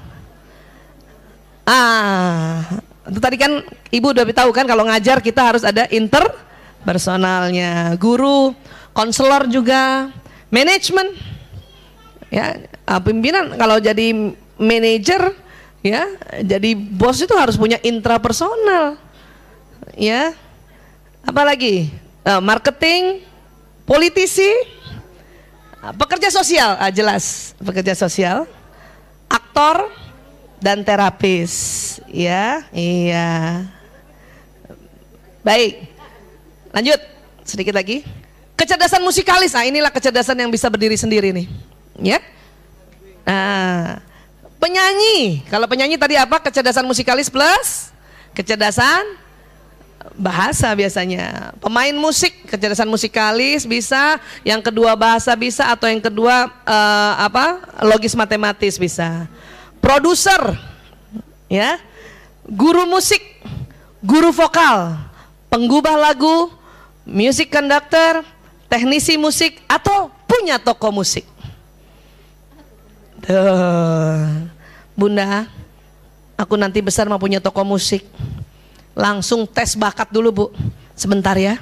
Ah itu tadi kan ibu udah tahu kan kalau ngajar kita harus ada interpersonalnya guru konselor juga manajemen. Ya uh, pimpinan. Kalau jadi manajer ya jadi bos itu harus punya intrapersonal. Ya. Apalagi? Uh, marketing politisi uh, pekerja sosial. Uh, jelas. Pekerja sosial aktor dan terapis. Ya iya. Baik lanjut sedikit lagi kecerdasan musikalis nah inilah kecerdasan yang bisa berdiri sendiri nih ya. Nah, penyanyi, kalau penyanyi tadi apa? Kecerdasan musikalis plus kecerdasan bahasa biasanya. Pemain musik, kecerdasan musikalis bisa, yang kedua bahasa bisa atau yang kedua uh, apa? logis matematis bisa. Produser ya. Guru musik, guru vokal, penggubah lagu, music conductor, teknisi musik atau punya toko musik. Tuh. Bunda, aku nanti besar mau punya toko musik. Langsung tes bakat dulu bu, sebentar ya.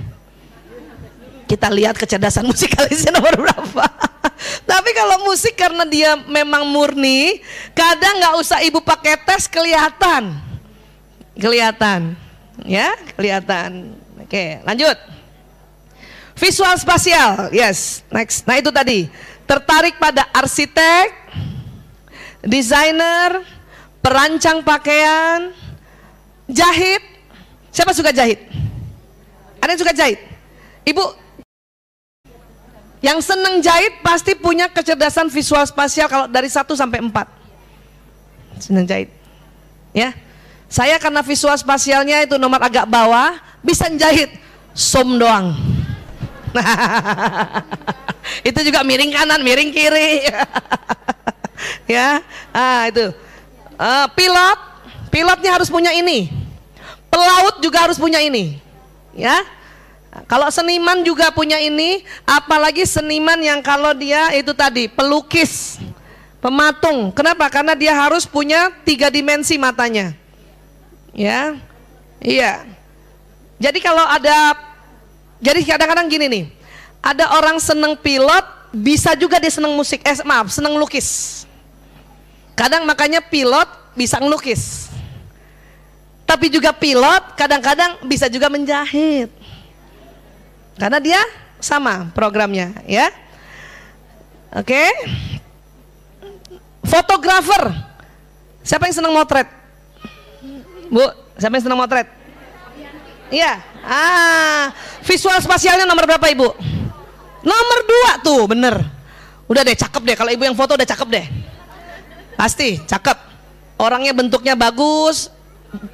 Kita lihat kecerdasan musikalisnya nomor berapa. Tapi kalau musik karena dia memang murni, kadang nggak usah ibu pakai tes kelihatan, kelihatan, ya kelihatan. Oke, lanjut. Visual spasial, yes, next. Nah itu tadi tertarik pada arsitek, desainer, perancang pakaian, jahit. Siapa suka jahit? Ada yang suka jahit? Ibu, yang senang jahit pasti punya kecerdasan visual spasial kalau dari 1 sampai 4. Senang jahit. Ya. Saya karena visual spasialnya itu nomor agak bawah, bisa jahit som doang. itu juga miring kanan, miring kiri. ya, ah itu. Uh, pilot, pilotnya harus punya ini. Pelaut juga harus punya ini. Ya. Kalau seniman juga punya ini, apalagi seniman yang kalau dia itu tadi pelukis, Pematung. Kenapa? Karena dia harus punya tiga dimensi matanya. Ya, iya. Jadi kalau ada, jadi kadang-kadang gini nih, ada orang seneng pilot, bisa juga dia seneng musik, eh maaf, seneng lukis. Kadang makanya pilot bisa ngelukis. Tapi juga pilot kadang-kadang bisa juga menjahit. Karena dia sama programnya, ya. Oke. Fotografer. Siapa yang senang motret? Bu, siapa yang senang motret? Iya. Ah, visual spasialnya nomor berapa Ibu? Nomor dua tuh, bener. Udah deh, cakep deh. Kalau Ibu yang foto udah cakep deh. Pasti, cakep. Orangnya bentuknya bagus,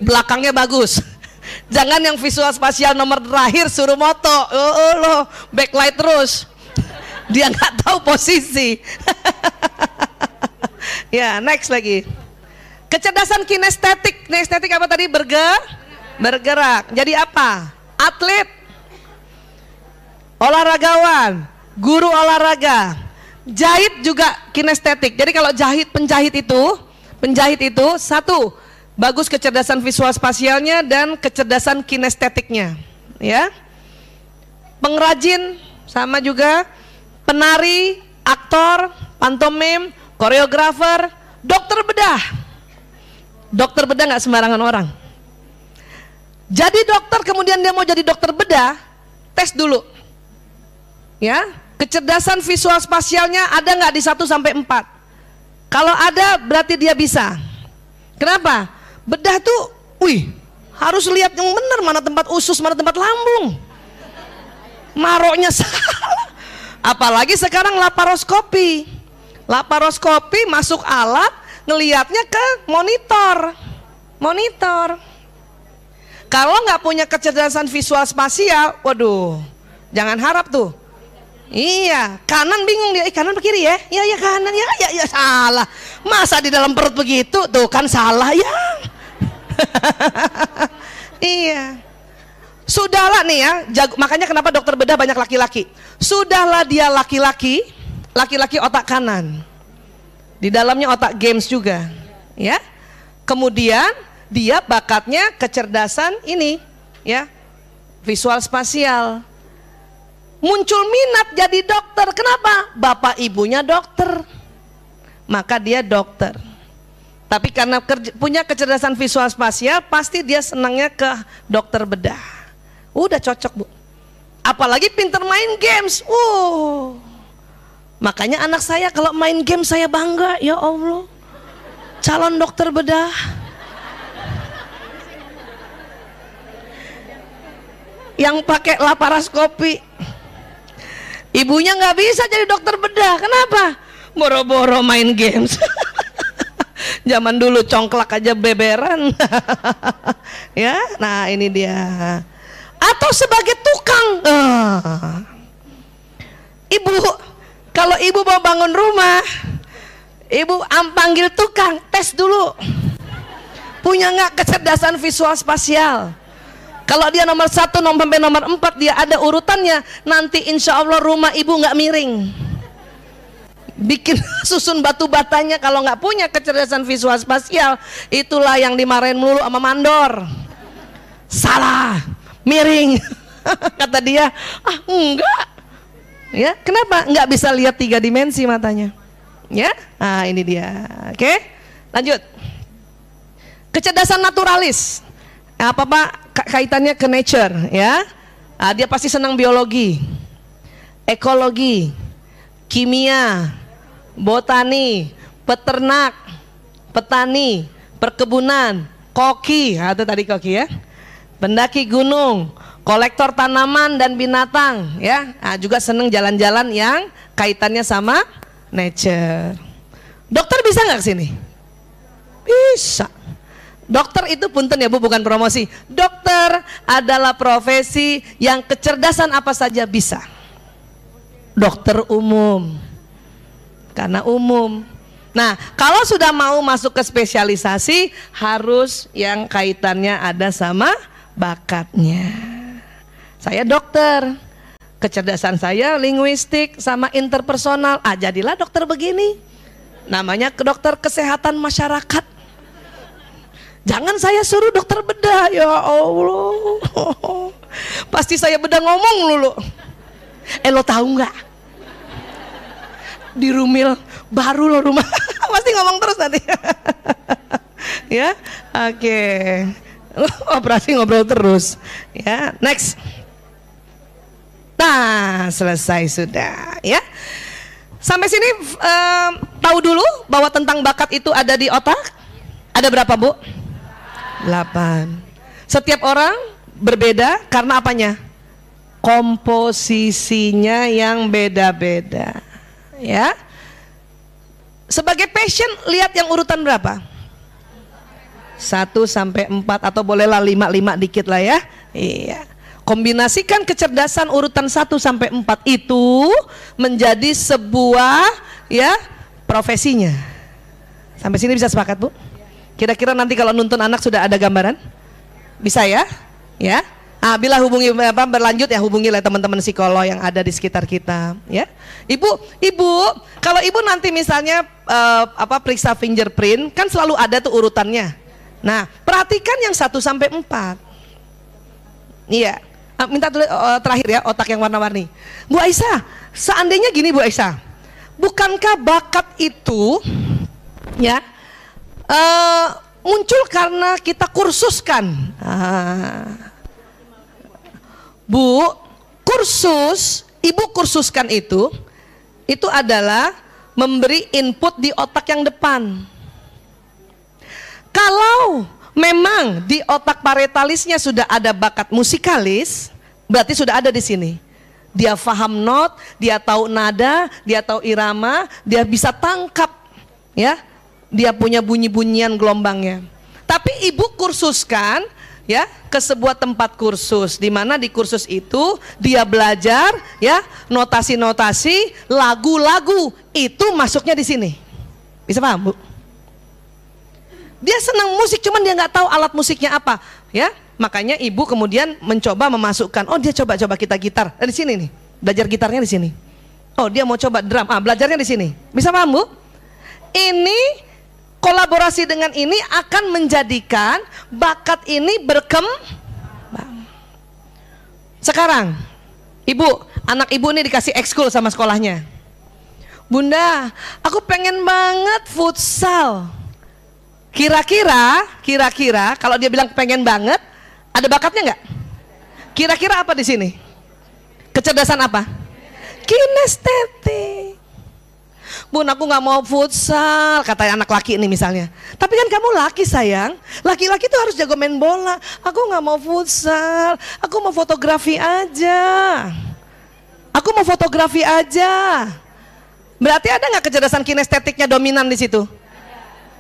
belakangnya bagus. Jangan yang visual spasial nomor terakhir suruh moto. Oh, oh lo, backlight terus. Dia nggak tahu posisi. ya, next lagi. Kecerdasan kinestetik. Kinestetik apa tadi? Bergerak. Bergerak. Jadi apa? Atlet. Olahragawan. Guru olahraga. Jahit juga kinestetik. Jadi kalau jahit penjahit itu, penjahit itu satu, bagus kecerdasan visual spasialnya dan kecerdasan kinestetiknya, ya. Pengrajin sama juga penari, aktor, pantomim, koreografer, dokter bedah. Dokter bedah nggak sembarangan orang. Jadi dokter kemudian dia mau jadi dokter bedah, tes dulu. Ya, kecerdasan visual spasialnya ada nggak di 1 sampai 4? Kalau ada berarti dia bisa. Kenapa? Bedah tuh, wih, harus lihat yang benar mana tempat usus, mana tempat lambung. Maroknya salah. Apalagi sekarang laparoskopi. Laparoskopi masuk alat, ngelihatnya ke monitor. Monitor. Kalau nggak punya kecerdasan visual spasial, waduh, jangan harap tuh. Iya, kanan bingung dia, eh, kanan ke kiri ya? Iya, ya kanan, ya, ya, ya salah. Masa di dalam perut begitu, tuh kan salah ya. iya. Sudahlah nih ya, jago, makanya kenapa dokter bedah banyak laki-laki. Sudahlah dia laki-laki, laki-laki otak kanan. Di dalamnya otak games juga, ya. Kemudian dia bakatnya kecerdasan ini, ya. Visual spasial. Muncul minat jadi dokter. Kenapa? Bapak ibunya dokter. Maka dia dokter. Tapi karena kerja, punya kecerdasan visual spasial, pasti dia senangnya ke dokter bedah. Udah cocok bu. Apalagi pinter main games. Uh. Makanya anak saya kalau main game saya bangga. Ya Allah. Calon dokter bedah. Yang pakai laparaskopi. Ibunya nggak bisa jadi dokter bedah. Kenapa? Boro-boro main games. Zaman dulu congklak aja beberan. ya, nah ini dia atau sebagai tukang. Uh. Ibu, kalau ibu mau bangun rumah, ibu am panggil tukang, tes dulu. Punya nggak kecerdasan visual spasial? Kalau dia nomor satu, nomor sampai nomor empat, dia ada urutannya. Nanti insya Allah rumah ibu nggak miring. Bikin susun batu batanya kalau nggak punya kecerdasan visual spasial, itulah yang dimarahin mulu sama mandor. Salah miring. Kata dia, ah enggak. Ya, kenapa? Enggak bisa lihat tiga dimensi matanya. Ya, nah ini dia. Oke, lanjut. Kecerdasan naturalis. Apa pak? Kaitannya ke nature, ya. Nah, dia pasti senang biologi, ekologi, kimia, botani, peternak, petani, perkebunan, koki, nah, tadi koki ya pendaki gunung, kolektor tanaman dan binatang, ya. Nah, juga seneng jalan-jalan yang kaitannya sama nature. Dokter bisa nggak ke sini? Bisa. Dokter itu punten ya bu, bukan promosi. Dokter adalah profesi yang kecerdasan apa saja bisa. Dokter umum, karena umum. Nah, kalau sudah mau masuk ke spesialisasi, harus yang kaitannya ada sama bakatnya. Saya dokter, kecerdasan saya linguistik sama interpersonal. Ah, jadilah dokter begini. Namanya dokter kesehatan masyarakat. Jangan saya suruh dokter bedah, ya Allah. Pasti saya bedah ngomong lulu. Eh lo tahu nggak? Di Rumil baru lo rumah. Pasti ngomong terus nanti. ya, oke. Operasi ngobrol terus. Ya, next. Nah, selesai sudah, ya. Sampai sini um, tahu dulu bahwa tentang bakat itu ada di otak? Ada berapa, Bu? 8. Setiap orang berbeda karena apanya? Komposisinya yang beda-beda. Ya. Sebagai passion lihat yang urutan berapa? 1 sampai 4 atau bolehlah 5 5 dikit lah ya. Iya. Kombinasikan kecerdasan urutan 1 sampai 4 itu menjadi sebuah ya profesinya. Sampai sini bisa sepakat, Bu? Kira-kira nanti kalau nuntun anak sudah ada gambaran? Bisa ya? Ya. Ah, bila hubungi apa berlanjut ya hubungilah teman-teman psikolog yang ada di sekitar kita, ya. Ibu, Ibu, kalau Ibu nanti misalnya uh, apa periksa fingerprint kan selalu ada tuh urutannya. Nah, perhatikan yang 1 sampai 4. Iya. Uh, minta tulis uh, terakhir ya otak yang warna-warni. Bu Aisyah, seandainya gini Bu Aisyah. Bukankah bakat itu ya uh, muncul karena kita kursuskan. Uh, Bu, kursus, ibu kursuskan itu, itu adalah memberi input di otak yang depan. Kalau memang di otak paretalisnya sudah ada bakat musikalis, berarti sudah ada di sini. Dia faham not, dia tahu nada, dia tahu irama, dia bisa tangkap, ya dia punya bunyi-bunyian gelombangnya. Tapi ibu kursuskan ya ke sebuah tempat kursus di mana di kursus itu dia belajar ya notasi-notasi lagu-lagu itu masuknya di sini. Bisa paham, Bu? Dia senang musik cuman dia nggak tahu alat musiknya apa, ya. Makanya ibu kemudian mencoba memasukkan, oh dia coba-coba kita gitar. Dari sini nih, belajar gitarnya di sini. Oh, dia mau coba drum. Ah, belajarnya di sini. Bisa paham, Bu? Ini kolaborasi dengan ini akan menjadikan bakat ini berkembang. Sekarang, ibu, anak ibu ini dikasih ekskul sama sekolahnya. Bunda, aku pengen banget futsal. Kira-kira, kira-kira kalau dia bilang pengen banget, ada bakatnya nggak? Kira-kira apa di sini? Kecerdasan apa? Kinestetik. Bun aku nggak mau futsal kata anak laki ini misalnya. Tapi kan kamu laki sayang. Laki-laki tuh harus jago main bola. Aku nggak mau futsal. Aku mau fotografi aja. Aku mau fotografi aja. Berarti ada nggak kecerdasan kinestetiknya dominan di situ?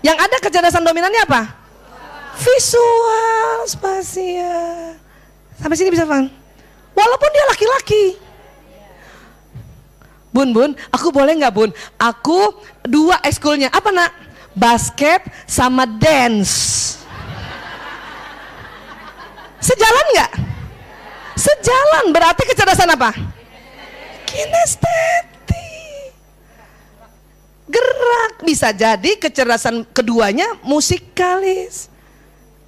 Yang ada kecerdasan dominannya apa? Visual spasial. Sampai sini bisa paham walaupun dia laki-laki Bun, bun, aku boleh nggak bun? Aku dua ekskulnya, apa nak? Basket sama dance. Sejalan nggak? Sejalan, berarti kecerdasan apa? Kinestetik. Gerak, bisa jadi kecerdasan keduanya musikalis.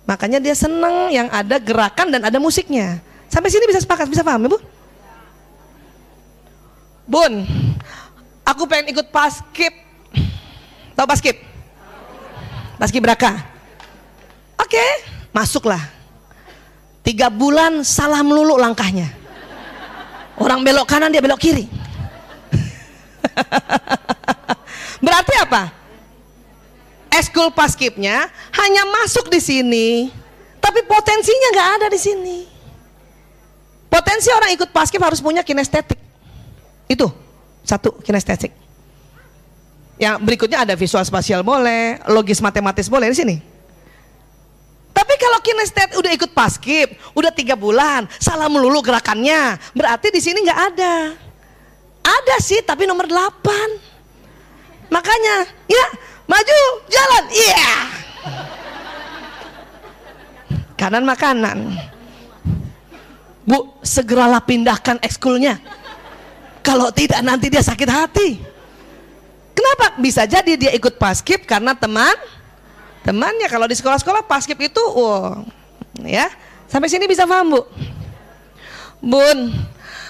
Makanya dia seneng yang ada gerakan dan ada musiknya. Sampai sini bisa sepakat, bisa paham ya bu? Bun, aku pengen ikut paskip. Tahu paskip? Paskip beraka. Oke, masuklah. Tiga bulan salah melulu langkahnya. Orang belok kanan dia belok kiri. Berarti apa? Eskul paskipnya hanya masuk di sini, tapi potensinya nggak ada di sini. Potensi orang ikut paskip harus punya kinestetik. Itu satu kinestetik. Yang berikutnya ada visual spasial boleh, logis matematis boleh di sini. Tapi kalau kinestet udah ikut paskip, udah tiga bulan, salah melulu gerakannya, berarti di sini nggak ada. Ada sih, tapi nomor delapan. Makanya, ya maju, jalan, iya. Yeah. Kanan makanan. Bu, segeralah pindahkan ekskulnya. Kalau tidak nanti dia sakit hati. Kenapa? Bisa jadi dia ikut paskib karena teman temannya. Kalau di sekolah-sekolah paskib itu, wow, ya. Sampai sini bisa paham bu? Bun,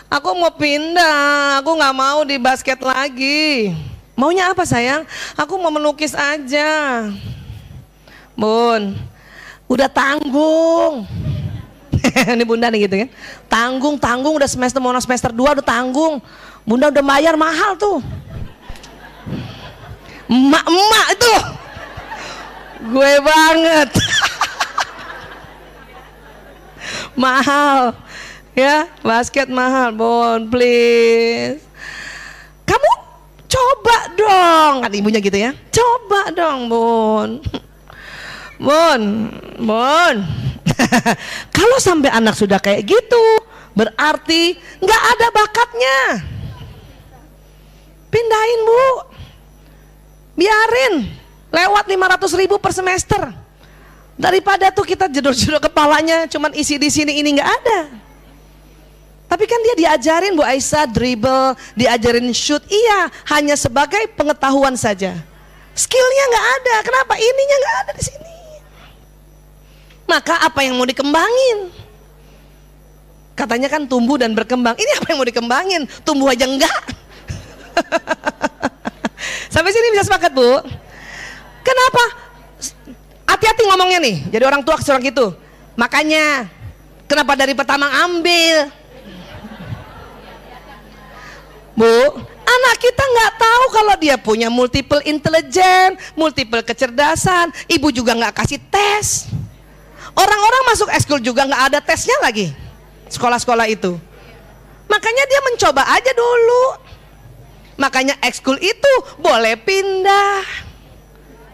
aku mau pindah, aku nggak mau di basket lagi. Maunya apa sayang? Aku mau melukis aja. Bun, udah tanggung. Ini bunda nih gitu kan. Tanggung, tanggung udah semester mau semester 2 udah tanggung. Bunda udah bayar mahal tuh. Emak-emak itu. Gue banget. mahal. Ya, basket mahal, Bon, please. Kamu coba dong, kan ibunya gitu ya. Coba dong, Bon. Bon, Bon. Kalau sampai anak sudah kayak gitu, berarti nggak ada bakatnya. Pindahin bu, biarin lewat 500 ribu per semester. Daripada tuh kita jedor-jedor kepalanya cuman isi di sini ini nggak ada. Tapi kan dia diajarin Bu Aisyah dribble, diajarin shoot, iya hanya sebagai pengetahuan saja. Skillnya nggak ada, kenapa? Ininya nggak ada di sini. Maka apa yang mau dikembangin? Katanya kan tumbuh dan berkembang. Ini apa yang mau dikembangin? Tumbuh aja enggak. Sampai sini bisa sepakat bu? Kenapa? Hati-hati ngomongnya nih. Jadi orang tua seorang gitu. Makanya kenapa dari pertama ambil? Bu, anak kita nggak tahu kalau dia punya multiple intelijen, multiple kecerdasan. Ibu juga nggak kasih tes. Orang-orang masuk ekskul juga nggak ada tesnya lagi. Sekolah-sekolah itu. Makanya dia mencoba aja dulu. Makanya ekskul itu boleh pindah.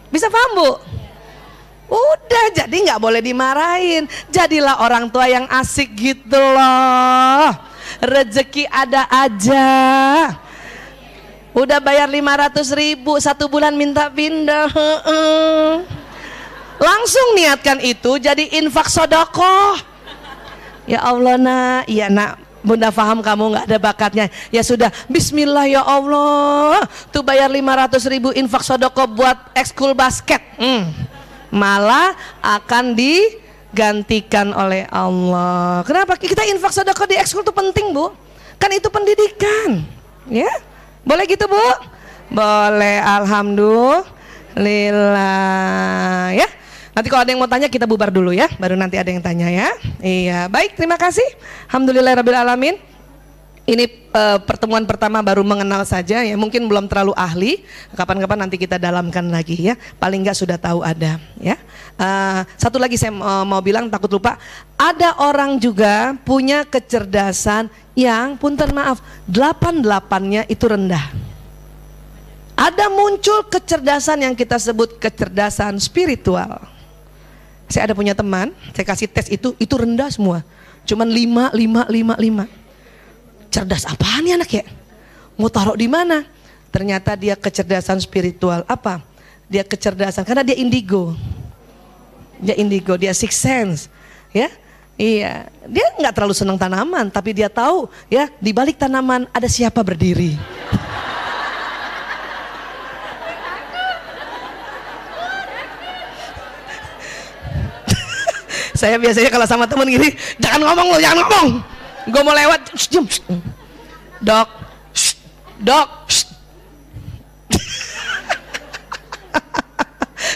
Bisa paham bu? Udah jadi nggak boleh dimarahin. Jadilah orang tua yang asik gitu loh. Rezeki ada aja. Udah bayar 500 ribu satu bulan minta pindah. Langsung niatkan itu jadi infak sodoko. Ya Allah nak, iya nak, Bunda paham kamu nggak ada bakatnya. Ya sudah, Bismillah ya Allah. Tuh bayar 500 ribu infak sodoko buat ekskul basket. Hmm. Malah akan digantikan oleh Allah. Kenapa? Kita infak sodoko di ekskul itu penting bu. Kan itu pendidikan. Ya, boleh gitu bu? Boleh, Alhamdulillah. Ya. Nanti kalau ada yang mau tanya kita bubar dulu ya, baru nanti ada yang tanya ya. Iya, baik terima kasih. Alhamdulillah Rabbil Alamin. Ini uh, pertemuan pertama baru mengenal saja ya, mungkin belum terlalu ahli. Kapan-kapan nanti kita dalamkan lagi ya. Paling nggak sudah tahu ada ya. Uh, satu lagi saya uh, mau bilang takut lupa, ada orang juga punya kecerdasan yang punten maaf, delapan delapannya itu rendah. Ada muncul kecerdasan yang kita sebut kecerdasan spiritual. Saya ada punya teman, saya kasih tes itu, itu rendah semua. Cuman lima, lima, lima, lima. Cerdas apaan nih anak ya? Mau taruh di mana? Ternyata dia kecerdasan spiritual. Apa? Dia kecerdasan, karena dia indigo. Dia indigo, dia six sense. Ya, Iya, dia nggak terlalu senang tanaman, tapi dia tahu ya di balik tanaman ada siapa berdiri. Saya biasanya kalau sama temen gini, jangan ngomong lo, jangan ngomong. Gue mau lewat, diam. Dok, dok.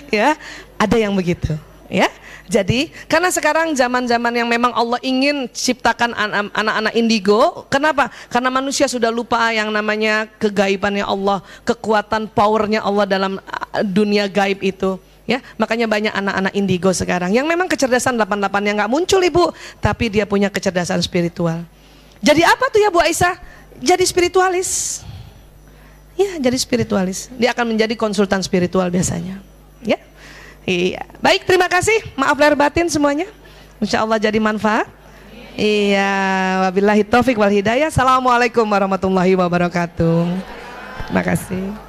ya, ada yang begitu, ya. Jadi karena sekarang zaman-zaman yang memang Allah ingin ciptakan anak-anak indigo, kenapa? Karena manusia sudah lupa yang namanya kegaibannya Allah, kekuatan powernya Allah dalam dunia gaib itu ya makanya banyak anak-anak indigo sekarang yang memang kecerdasan 88 yang nggak muncul ibu. Tapi dia punya kecerdasan spiritual. Jadi apa tuh ya Bu Aisyah? Jadi spiritualis. Ya jadi spiritualis. Dia akan menjadi konsultan spiritual biasanya. Ya. Iya. Baik terima kasih. Maaf lahir batin semuanya. Insya Allah jadi manfaat. Iya. Wabillahi taufik wal hidayah. Assalamualaikum warahmatullahi wabarakatuh. Terima kasih